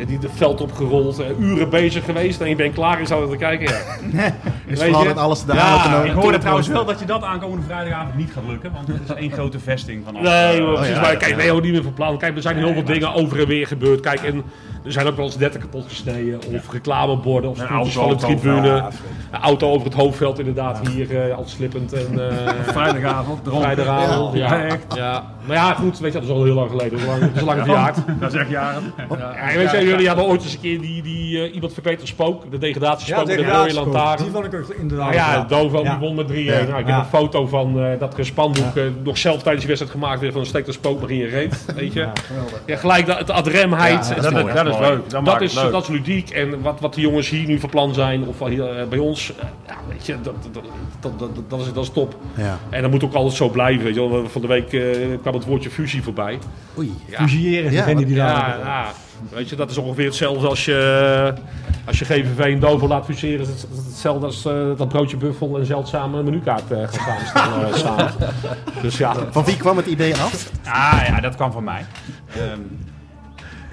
die het veld opgerold, eh, uren bezig geweest en je bent klaar en zou te kijken. Ja. Is Weet vooral je? alles de Ja, Ik hoorde trouwens wel dat je dat aankomende vrijdagavond niet gaat lukken, want het is één grote vesting van alles. Nee, maar precies. ja, maar ja, kijk, ja. nee, ook niet meer van plan. Kijk, er zijn heel veel dingen over en weer gebeurd. Kijk, en er zijn ook wel eens netten kapot gesneden. Of reclameborden, of Een stoeltjes auto van de het tribune. hoofdveld. Een auto over het hoofdveld inderdaad, hier eh al slippend. En, eh Vrijdagavond, dronken. vrijdagavond. Ja, Ja, echt. ja. Maar ja, goed, weet je, dat is al heel lang geleden. Dat is lang, dat is lang verjaard. Dat is echt jaren. Ja, weet je, jullie hadden ooit eens een keer die, die eh, iemand verkleed als spook. De degradatiespook met een rode lantaarn. Die vond ik ook inderdaad. Ja, Dovo die won met 3-1. Ja. Nou, ik heb Ja. een foto van eh, dat een spandoek eh, nog zelf tijdens de wedstrijd gemaakt werd van een steek er spook nog in je reet. Weet je? Ja, gelijk de, de adremheid. Ja, Het- Dat, is, is leuk. Dat, is, leuk. dat is ludiek. En wat, wat de jongens hier nu van plan zijn, of hier, eh, bij ons, eh, ja, weet je, dat, dat, dat, dat, dat, is, dat is top. Ja. En dat moet ook altijd zo blijven. Weet je. Van de week eh, kwam het woordje fusie voorbij. Oei. Ja. Fusiëren, Ja, die daar. Ja, ja, weet je, dat is ongeveer hetzelfde als je, als je GVV en Dovo laat fuseren. Het is het hetzelfde als eh, dat broodje buffel en zeldzame menukaart eh, gaan staan, eh, samen. Dus ja, Van wie kwam het idee af? Ah ja, dat kwam van mij. Ehm,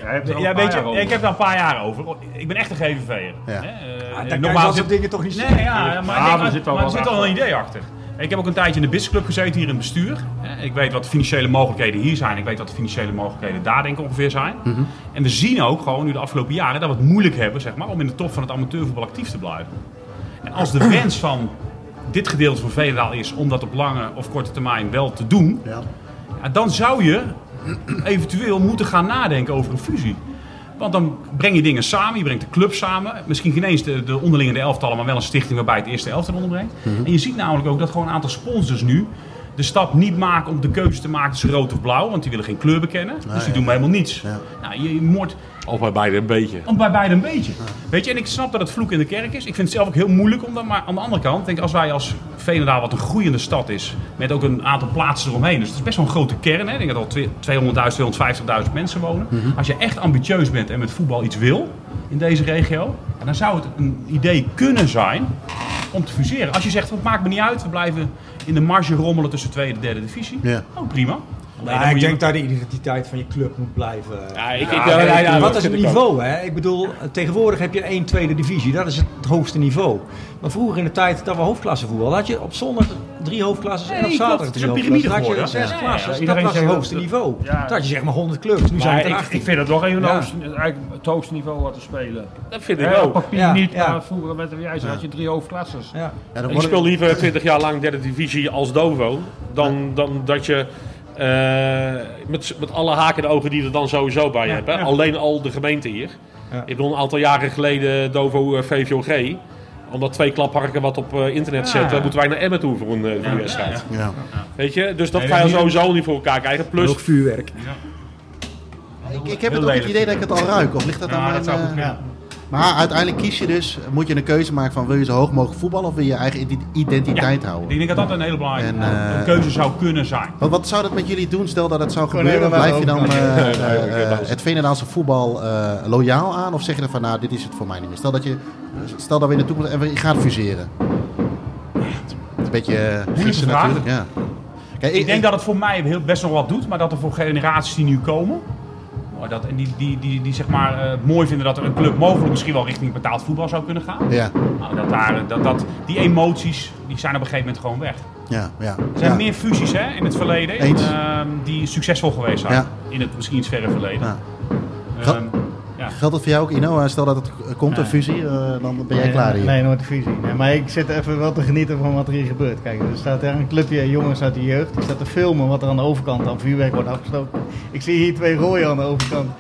Jij hebt er al ja, een weet paar je, jaar over. ik heb daar een paar jaar over. Ik ben echt een GVV'er. Ja. hè. Eh, dan kan je nogmaals, dat zit- dingen toch niet Nee, zeggen. ja, maar, Ja, ik denk- er zit wel maar er wat zit al een achter. idee achter. Ik heb ook een tijdje in de businessclub gezeten hier in het bestuur. Ik weet wat de financiële mogelijkheden hier zijn. Ik weet wat de financiële mogelijkheden daar denk ik ongeveer zijn. En we zien ook gewoon nu de afgelopen jaren dat we het moeilijk hebben zeg maar, om in de top van het amateurvoetbal actief te blijven. En als de wens van dit gedeelte van Veenendaal is om dat op lange of korte termijn wel te doen, Ja. ja, dan zou je eventueel moeten gaan nadenken over een fusie. Want dan breng je dingen samen, je brengt de club samen. Misschien geen eens de, de onderlinge elftallen, maar wel een stichting waarbij het eerste elftal onderbrengt. En je ziet namelijk ook dat gewoon een aantal sponsors nu de stap niet maken om de keuze te maken tussen rood of blauw. Want die willen geen kleur bekennen. dus die doen helemaal niets. Ja. Nou, je, je of bij beide een beetje. om bij beide een beetje. Weet je, en ik snap dat het vloek in de kerk is. Ik vind het zelf ook heel moeilijk om dat. Maar aan de andere kant, denk ik, als wij als Veenendaal, wat een groeiende stad is, met ook een aantal plaatsen eromheen. Dus het is best wel een grote kern. Hè? Ik denk dat al twee- 200.000, 250.000 mensen wonen. Als je echt ambitieus bent en met voetbal iets wil in deze regio, dan zou het een idee kunnen zijn om te fuseren. Als je zegt, het maakt me niet uit, we blijven in de marge rommelen tussen tweede en derde divisie. Ja. Oh, prima. Dan ik denk dat de identiteit van je club moet blijven. Ja, ik, ik, Ja, ja, ja, ja, Wat dat is het niveau? Hè? Ik bedoel, tegenwoordig heb je één tweede divisie. Dat is het hoogste niveau. Maar vroeger in de tijd dat we hoofdklasse voetbal had je op zondag drie hoofdklasses en Nee, op zaterdag klopt. Het is drie een hoofdklassen. Dan had je zes Ja, klassen. ja, dat was het hoogste dat- niveau. ja. Toen had je zeg maar 100 clubs. Nu zijn het ik, 18. ik vind het toch een van het hoogste niveau wat te spelen. Dat vind ik Ja, op ook. papier Ja, niet, ja. maar vroeger met de had je drie hoofdklasses. Ja. Ja, dan Ik speel liever 20 jaar lang derde divisie als Dovo. Dan, dan dat je met, met alle haken en ogen die er dan sowieso bij Ja, hebben. ja. Alleen al de gemeente hier. Ja. Ik bedoel een aantal jaren geleden Dovo eh, VVOG. Omdat twee klapharken wat op eh, internet Ja. zetten, moeten wij naar Emmen toe voor een, eh, voor wedstrijd. Ja. Weet je? Dus dat Nee, ga je sowieso niet voor elkaar krijgen. Plus, Ook vuurwerk. Ik, ik heb het ook het idee dat ik het al ruik. Of ligt dat aan Ja, mijn... Maar uiteindelijk kies je dus, moet je een keuze maken van wil je zo hoog mogelijk voetballen of wil je je eigen ide- identiteit Ik houden? denk dat dat een hele belangrijke En, eh, een keuze zou kunnen zijn. Wat, wat zou dat met jullie doen? Stel dat het zou gebeuren. Blijf je dan eh, eh, het Venendaalse voetbal eh, loyaal aan? Of zeg je dan van nou, dit is het voor mij niet meer? Stel dat, je, stel dat we in de toekomst en we gaan fuseren. Het is een beetje gissen vraag. natuurlijk. Ja. Kijk, Ik denk dat het voor mij heel, best nog wat doet, maar dat er voor generaties die nu komen, dat, en die, die, die, die zeg maar eh, mooi vinden dat er een club mogelijk misschien wel richting betaald voetbal zou kunnen gaan. Ja, Nou, dat daar, dat, dat, die emoties die zijn op een gegeven moment gewoon weg. ja, ja. Er zijn ja. meer fusies hè, in het verleden ehm, die succesvol geweest zijn. Ja. In het misschien iets verre verleden. Ja. Ehm, ja. Geldt dat voor jou ook, Ino? Stel dat het komt, een fusie, eh, dan ben jij klaar hier. Nee, nooit de fusie. Nee, maar ik zit even wel te genieten van wat er hier gebeurt. Kijk, er staat daar een clubje jongens uit de jeugd. Die staat te filmen wat er aan de overkant aan vuurwerk wordt afgestoken. Ik zie hier twee rooien aan de overkant.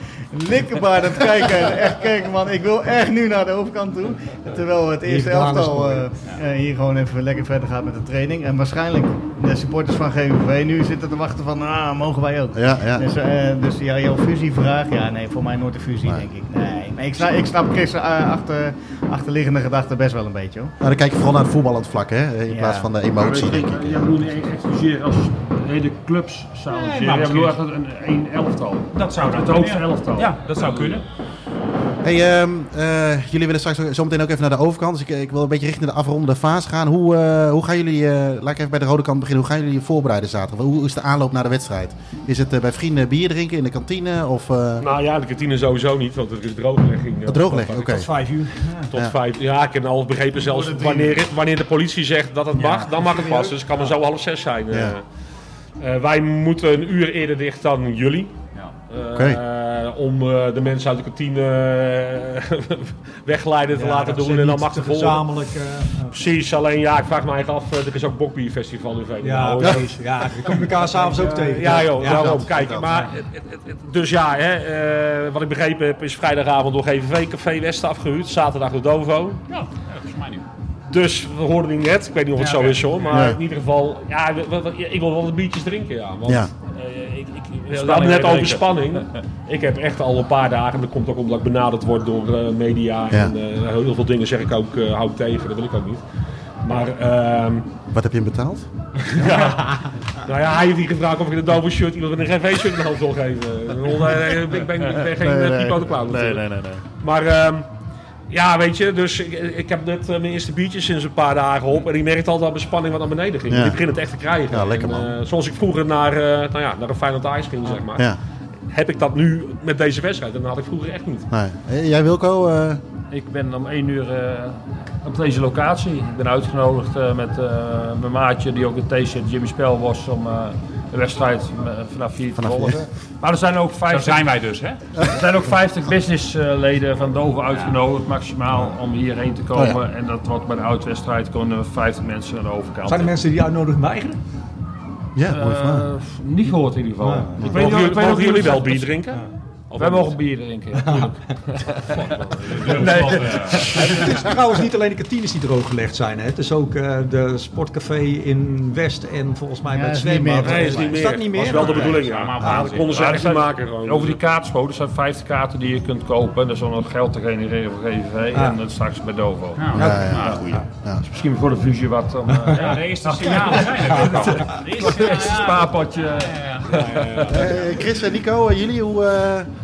Likkerbaar aan het kijken. En Echt kijken man, ik wil echt nu naar de overkant toe. Terwijl het eerste elftal eh, eh, hier gewoon even lekker verder gaat met de training. En waarschijnlijk de supporters van GVV nu zitten te wachten van, ah, mogen wij ook. Ja, ja. Dus, eh, dus ja, jouw fusievraag, ja nee, voor mij nooit een fusie Nee. denk ik. Nee, maar ik, snap, ik snap Chris eh, achter, achterliggende gedachte best wel een beetje hoor. Maar dan kijk je vooral naar het voetballend vlak, hè? In Ja. plaats van de emotie, denk ik. Je bedoelt niet echt fuseren als hele clubs zouden Nee, maar Je bedoelt echt misschien- een, een elftal. Dat zou Het dan hoogste kunnen, ja. elftal. Ja, dat zou kunnen. Hey, ehm, eh, jullie willen straks ook- zometeen ook even naar de overkant. Dus ik, ik wil een beetje richting de afrondende fase gaan. Hoe, eh, hoe gaan jullie, eh, laat ik even bij de rode kant beginnen. Hoe gaan jullie je voorbereiden zaterdag? Hoe is de aanloop naar de wedstrijd? Is het eh, bij vrienden bier drinken in de kantine? Of, eh, Nou ja, de kantine sowieso niet, want er is drooglegging. eh, Wat drooglegging, oké. Tot vijf uur. Tot Ja. vijf. Ja, ik heb al begrepen zelfs wanneer, wanneer de politie zegt dat het mag, dan mag het pas. Dus het kan maar zo half zes zijn. eh. Ja. Eh, wij moeten een uur eerder dicht dan jullie. Eh, om eh, de mensen uit de kantine eh, wegleiden te laten doen en dan mag de volgende. Gezamenlijk. eh, Precies, alleen ja, ik vraag me eigenlijk af, er is ook Bokbierfestival in ja, Veenendaal. precies. Ja, we komen elkaar s'avonds ook tegen. Ja joh, daarom. dat- Kijk, dat- maar, dus ja, hè, eh, wat ik begrepen heb is vrijdagavond door GVV Café Westen afgehuurd. Zaterdag door Dovo. Ja, ja, volgens mij niet. Dus we hoorden die net. Ik weet niet of het Ja, zo is hoor. Maar Ja. in ieder geval, ja, we- we- we- ik wil wel wat biertjes drinken. Ja, want, Ja. eh, ik, ik, we Ja, hadden net drinken. over spanning. ik heb echt al een paar dagen, en dat komt ook omdat ik benaderd word door eh, media. Ja. En eh, heel veel dingen zeg ik ook, eh hou ik tegen, dat wil ik ook niet. Maar ehm, Wat heb je hem betaald? nou ja, hij heeft hier gevraagd of ik een Dovo shirt iemand met een GV-shirt in de hand wil geven. Ik ben, ik ben, geen nee, Clown natuurlijk. nee, nee. Maar ehm, ja, weet je, dus ik, ik heb net eh, mijn eerste biertjes sinds een paar dagen op. En ik merkte altijd dat mijn spanning wat naar beneden ging. Ja. Ik begin het echt te krijgen. Ja, lekker, En, man. eh, zoals ik vroeger naar, eh nou ja, naar een Feyenoord Ice ging, zeg maar. Ja, Heb ik dat nu met deze wedstrijd. En dat had ik vroeger echt niet. nee. Jij Wilco? eh, Ik ben om 1 uur eh, op deze locatie. Ik ben uitgenodigd eh, met eh, mijn maatje die ook een t-shirt Jimmy Spel was om eh, de wedstrijd eh, vanaf hier te volgen. Maar er zijn ook Zo 50, zijn wij dus, hè? er zijn ook 50 businessleden van Dover uitgenodigd maximaal om hierheen te komen. Oh En dat wordt bij de komen er 50 mensen aan de overkant. Zijn er mensen die uitnodigen weigeren? ja. Eh, niet gehoord in ieder geval. Ik weet Mogen niet of- jullie, ik weet niet of mogen jullie wel bier drinken? Of Wij mogen bier drinken. Nee. Het is trouwens niet alleen de kantines die drooggelegd zijn. Hè. Het is ook eh, de sportcafé in West en volgens mij Ja, bij het is niet meer. zwembad. Nee, is niet Is meer. dat niet meer? was wel de bedoeling, ja. Maar Ja, maken gewoon. Over die kaartspo, er zijn 50 kaarten die je kunt kopen. Dat is om nog geld te genereren voor GVV. Ah. En dat straks bij Dovo. Nou, Ja, ja. nou, goeie. Misschien voor de fusie wat. Om, eh, Ja, de eerste signalen zijn er ook al. De eerste het signalen, spaarpotje. ja, ja, ja. Eh, Chris en Nico, jullie hoe...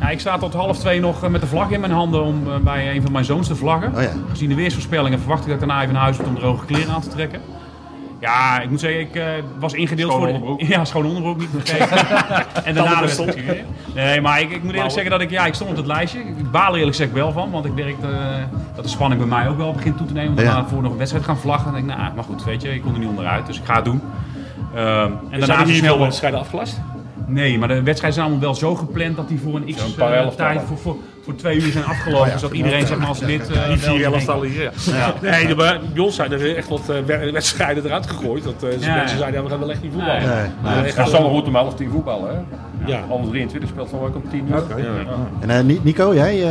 Ja, ik sta tot half twee nog eh, met de vlag in mijn handen om eh, bij een van mijn zoons te vlaggen. Oh ja. Gezien de weersvoorspellingen verwacht ik dat ik daarna even naar huis moet om droge kleren aan te trekken. Ja, ik moet zeggen, ik eh, was ingedeeld Schone voor... de- onderbroek. Ja, schoon onderbroek niet vergeten. en daarna de stond weer. Nee, maar ik, ik moet eerlijk zeggen dat ik, ja, ik stond op het lijstje. Ik baal eerlijk gezegd wel van, want ik merk eh, dat de spanning bij mij ook wel begint toe te nemen. Om Ja. daarna voor nog een wedstrijd gaan vlaggen. En ik, nou, maar goed, weet je, ik kon er niet onderuit, dus ik ga het doen. Ehm, en En daarna hier snel veel wel- wedstrijden afgelast? Nee, maar de wedstrijden zijn allemaal wel zo gepland dat die voor een x eh, elftallen. tijd, voor, voor, voor twee uur zijn afgelopen. zodat iedereen zeg maar als dit... eh, Die wel vier elftallen hier. Ja. Nee, de, bij ons zijn er echt wat eh, wedstrijden eruit gegooid. Dat eh, Ja. mensen zeiden, ja, we gaan wel echt niet voetballen. Nee. nee. Maar wel- zo goed om 11 10 voetballen. Hè? Ja. Onder 23 speelt van ook om 10 uur. En eh, Ni- Nico, jij?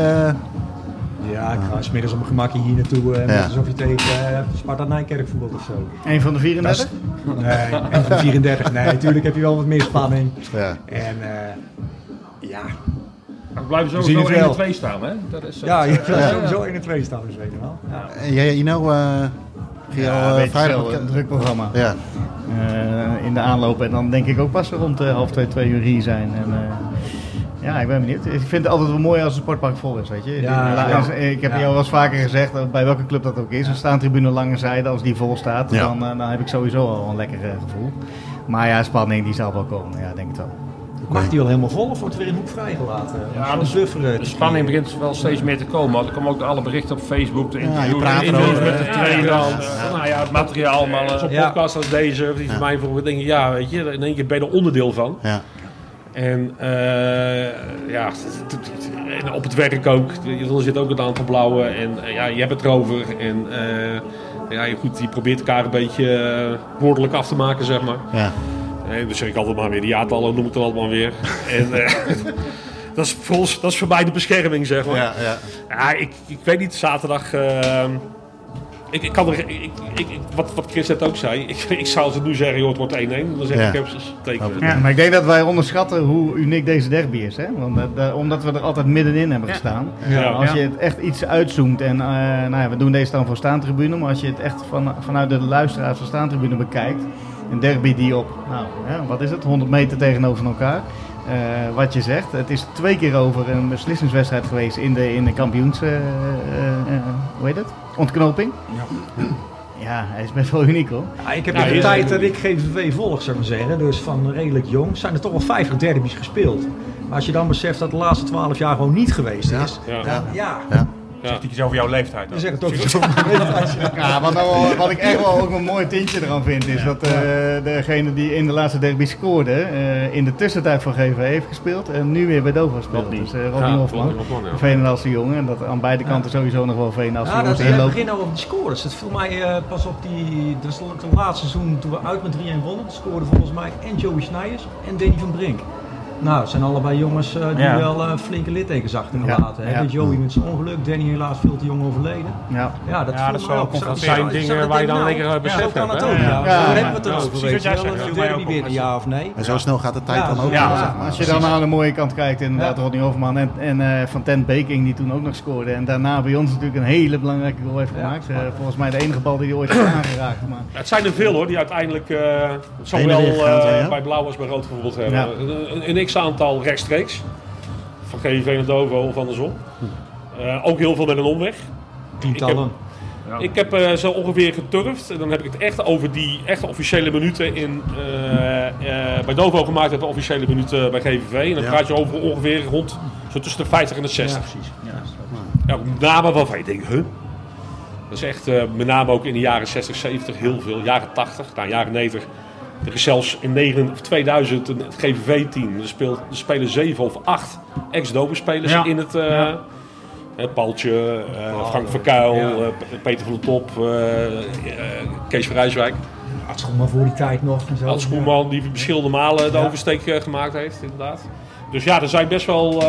Ja, ik ga smiddags op mijn gemakje hier naartoe. eh, Ja. net alsof je tegen eh, Sparta Nijkerk voetbalt of zo. Een van de 34? Nee, en van 34. Nee, natuurlijk heb je wel wat meer spanning. ja. En eh, ja, We blijven sowieso het 1 en wel. 2 staan. Hè? Dat is, ja, je eh, sowieso 1 en 2 staan, dus weet je wel. Ja. En jij, Ino, eh ging je al eh, vrijdag... een druk programma. Ja, Eh, in de aanloop. En dan denk ik ook pas rond eh, half twee, twee uur hier zijn. En, eh, ja, ik ben benieuwd. Ik vind het altijd wel mooi als een sportpark vol is, weet je. Ja, ja. Ik heb Ja. jou wel eens vaker gezegd, dat bij welke club dat ook is. Een staantribune lange zijde, als die vol staat, Ja. dan, eh, dan heb ik sowieso al een lekker eh, gevoel. Maar ja, spanning die zal wel komen. Ja, denk ik wel. Mag die al helemaal vol of wordt er weer een hoek vrijgelaten? Ja, de- eh, De spanning begint wel steeds meer te komen. want Er komen ook alle berichten op Facebook, de je interviews, interviews erover, met de trainer, Ja, eh, nou ja, het materiaal allemaal. eh, Zo'n Ja. podcast als deze, die voor mij voor denk ik, ja, weet je, in één keer ben je er onderdeel van. ja. En eh, ja, en op het werk ook. Er zit ook een aantal blauwe. En eh, ja, je hebt het erover. En eh, ja, je- goed, je probeert elkaar een beetje woordelijk af te maken, zeg maar. Ja. En dan zeg ik altijd maar weer, die jaartallen noem ik dan allemaal weer. en dat, is voor ons, dat is voor mij de bescherming, zeg maar. Ja, ja. Ja, ik, ik weet niet, zaterdag. Ik, ik kan er, ik, ik, ik- wat, wat Chris net ook zei, ik, ik zou als het nu zeggen, joh, het wordt 1-1, dan zeg Ja. ik, heb ze tekenen. Ja, maar ik denk dat wij onderschatten hoe uniek deze derby is. Hè? Want, eh, omdat we er altijd middenin hebben gestaan. Ja. Als je het echt iets uitzoomt en eh, nou ja, we doen deze dan voor staantribune, maar als je het echt van, vanuit de luisteraars van staantribune bekijkt, een derby die op, nou, hè, wat is het, 100 meter tegenover elkaar. Eh, wat je zegt, het is twee keer over een beslissingswedstrijd geweest in de, in de kampioens, eh, eh, hoe heet het? Ontknoping. Ja, hij is best wel uniek hoor. Ja, ik heb Ja, in de tijd dat ik GVV volg, zou ik maar zeggen, dus van redelijk jong, zijn er toch wel 50 derbies gespeeld. Maar als je dan beseft dat de laatste 12 jaar gewoon niet geweest Ja. is, Ja. ja, ja. Zegt iets over jouw leeftijd. dan zeg het ook zo. Ja, wat, nou wel- wat ik echt wel ook een mooi tintje eraan vind, is dat eh, degene die in de laatste derby scoorde, eh, in de tussentijd voor GV heeft gespeeld en nu weer bij Dover speelt. Dus eh Rodney Ja, Hofman, Veenendaalse jongen. En dat aan beide kanten sowieso nog wel Veenendaalse Ja, dat we inlopen. beginnen nou over die scores. Het viel mij eh, pas op die. Dat is het laatste seizoen toen we uit met 3-1 wonnen. Scoorden volgens mij en Joey Snijers en Danny van Brink. Nou, het zijn allebei jongens eh, die Ja. wel eh, flinke littekens achtergelaten Ja, hebben. ja. Joey met zijn ongeluk, Danny helaas veel te jong overleden. Ja. Ja, dat, Ja, dat wel Dat zijn dingen waar je dan nou- lekker, eh, besef Zo kan hebt, het hè? ook, ja. Ja. Daar hebben we het derby of nee. En zo snel gaat de tijd Ja, dan ook. ja, weer, ja. zeg maar. Als je dan aan de mooie kant kijkt, inderdaad, Ja. Rodney Hofman en, en eh, Van Tent Beking die toen ook nog scoorde. En daarna bij ons natuurlijk een hele belangrijke goal heeft gemaakt. Eh, volgens mij de enige bal die hij ooit heeft aangeraakt. Maar Het zijn er veel hoor, die uiteindelijk eh, zowel eh, bij Blauw als bij Rood bijvoorbeeld hebben. X-aantal rechtstreeks, van GVV naar Dovo of andersom. Eh, ook heel veel met een omweg. Tientallen. Ik heb eh, zo ongeveer geturfd. En dan heb ik het echt over die echte officiële minuten in, eh, eh, bij Dovo gemaakt. Heb officiële minuten bij GVV. En dan Ja. praat je over ongeveer rond zo tussen de 50 en de 60. Ja, precies. Ja, namen waarvan je denkt, huh? Dat is echt eh, met name ook in de jaren 60, 70 heel veel. Jaren 80, nou jaren 90. Er is zelfs in 9, of 2000 een GVV-team. Er, speelt, er spelen 7 of 8 ex-Dover-spelers Ja. in het... eh hè, Paultje, eh, Frank Verkuil, Ja. eh, Peter van der Top, Kees van Rijswijk. Had Schoenman voor die tijd nog. en zo. Als Schoenman die verschillende malen de Ja. oversteek gemaakt heeft, inderdaad. Dus ja, er zijn best wel eh,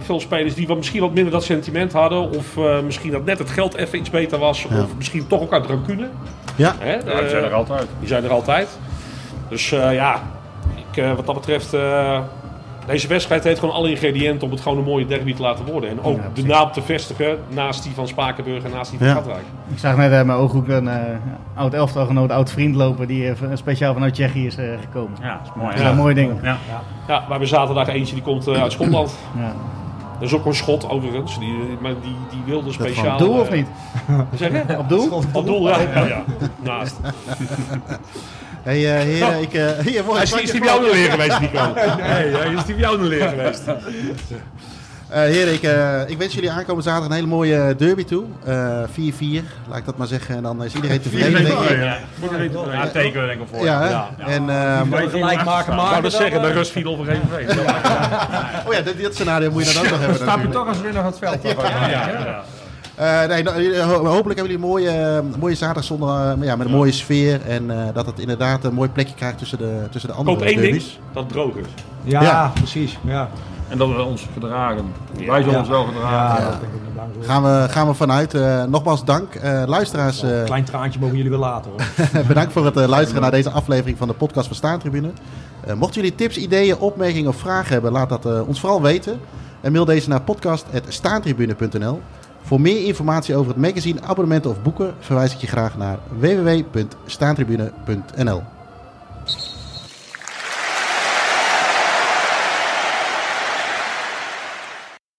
veel spelers die wat, misschien wat minder dat sentiment hadden. Of eh, misschien dat net het geld even iets beter was. Ja. Of misschien toch ook uit rancune. Ja, Hè? Ja, die zijn er altijd. die zijn er altijd. Dus eh, ja, ik, eh, wat dat betreft... eh, deze wedstrijd heeft gewoon alle ingrediënten om het gewoon een mooie derby te laten worden. En ook Ja, de naam te vestigen naast die van Spakenburg en naast die van Ja. Katwijk. Ik zag net uit mijn ooghoek een eh, oud elftalgenoot, oud vriend lopen die eh, speciaal vanuit Tsjechië is eh, gekomen. Ja, dat is mooi. Dat zijn mooie dingen. Ja. Ja, we hebben zaterdag eentje die komt uit Schotland. Ja. Dat is ook een schot overigens, die, maar die, die wilde speciaal... Doel of niet? Zeg je? Op doel? Op doel, ja. ja, ja. Naast. hey, eh, heren, ik... eh hier, mooi, Hij is, is die bij jou nog leer geweest, Nico? Nee, hij is die bij jou nog leer geweest. Eh, heren, ik, eh, ik wens jullie aankomende zaterdag een hele mooie derby toe. Eh 4-4, laat ik dat maar zeggen. En dan is iedereen tevreden, denk ik. Ja, ja tekenen denk ik voor. Ja. En, gelijk maken, Ik wou maken. dat zeggen, bij Rust viel over GVV. oh ja, dit, dit scenario moet je dan ook nog hebben Stap je toch als winnaar van het veld. Ja, ja. Eh, nee, nou, ho- hopelijk hebben jullie een mooie, eh, mooie zaterdag zonder, eh, ja, met een mooie sfeer. En eh, dat het inderdaad een mooi plekje krijgt tussen de, tussen de Ik andere hoop één ding, dat het droog is. Ja, Ja. precies. Ja. En dat we ons gedragen. Wij zullen Ja. ons wel Ja, gedragen. dat voor. Gaan we, gaan we vanuit. Eh, nogmaals dank. Eh, luisteraars, eh, Een klein traantje mogen jullie wel laten hoor. bedankt voor het eh, luisteren naar deze aflevering van de podcast van Staantribune. Eh, mochten jullie tips, ideeën, opmerkingen of vragen hebben, laat dat eh, ons vooral weten. En mail deze naar podcast.staantribune.nl. Voor meer informatie over het magazine, abonnementen of boeken verwijs ik je graag naar www.staantribune.nl.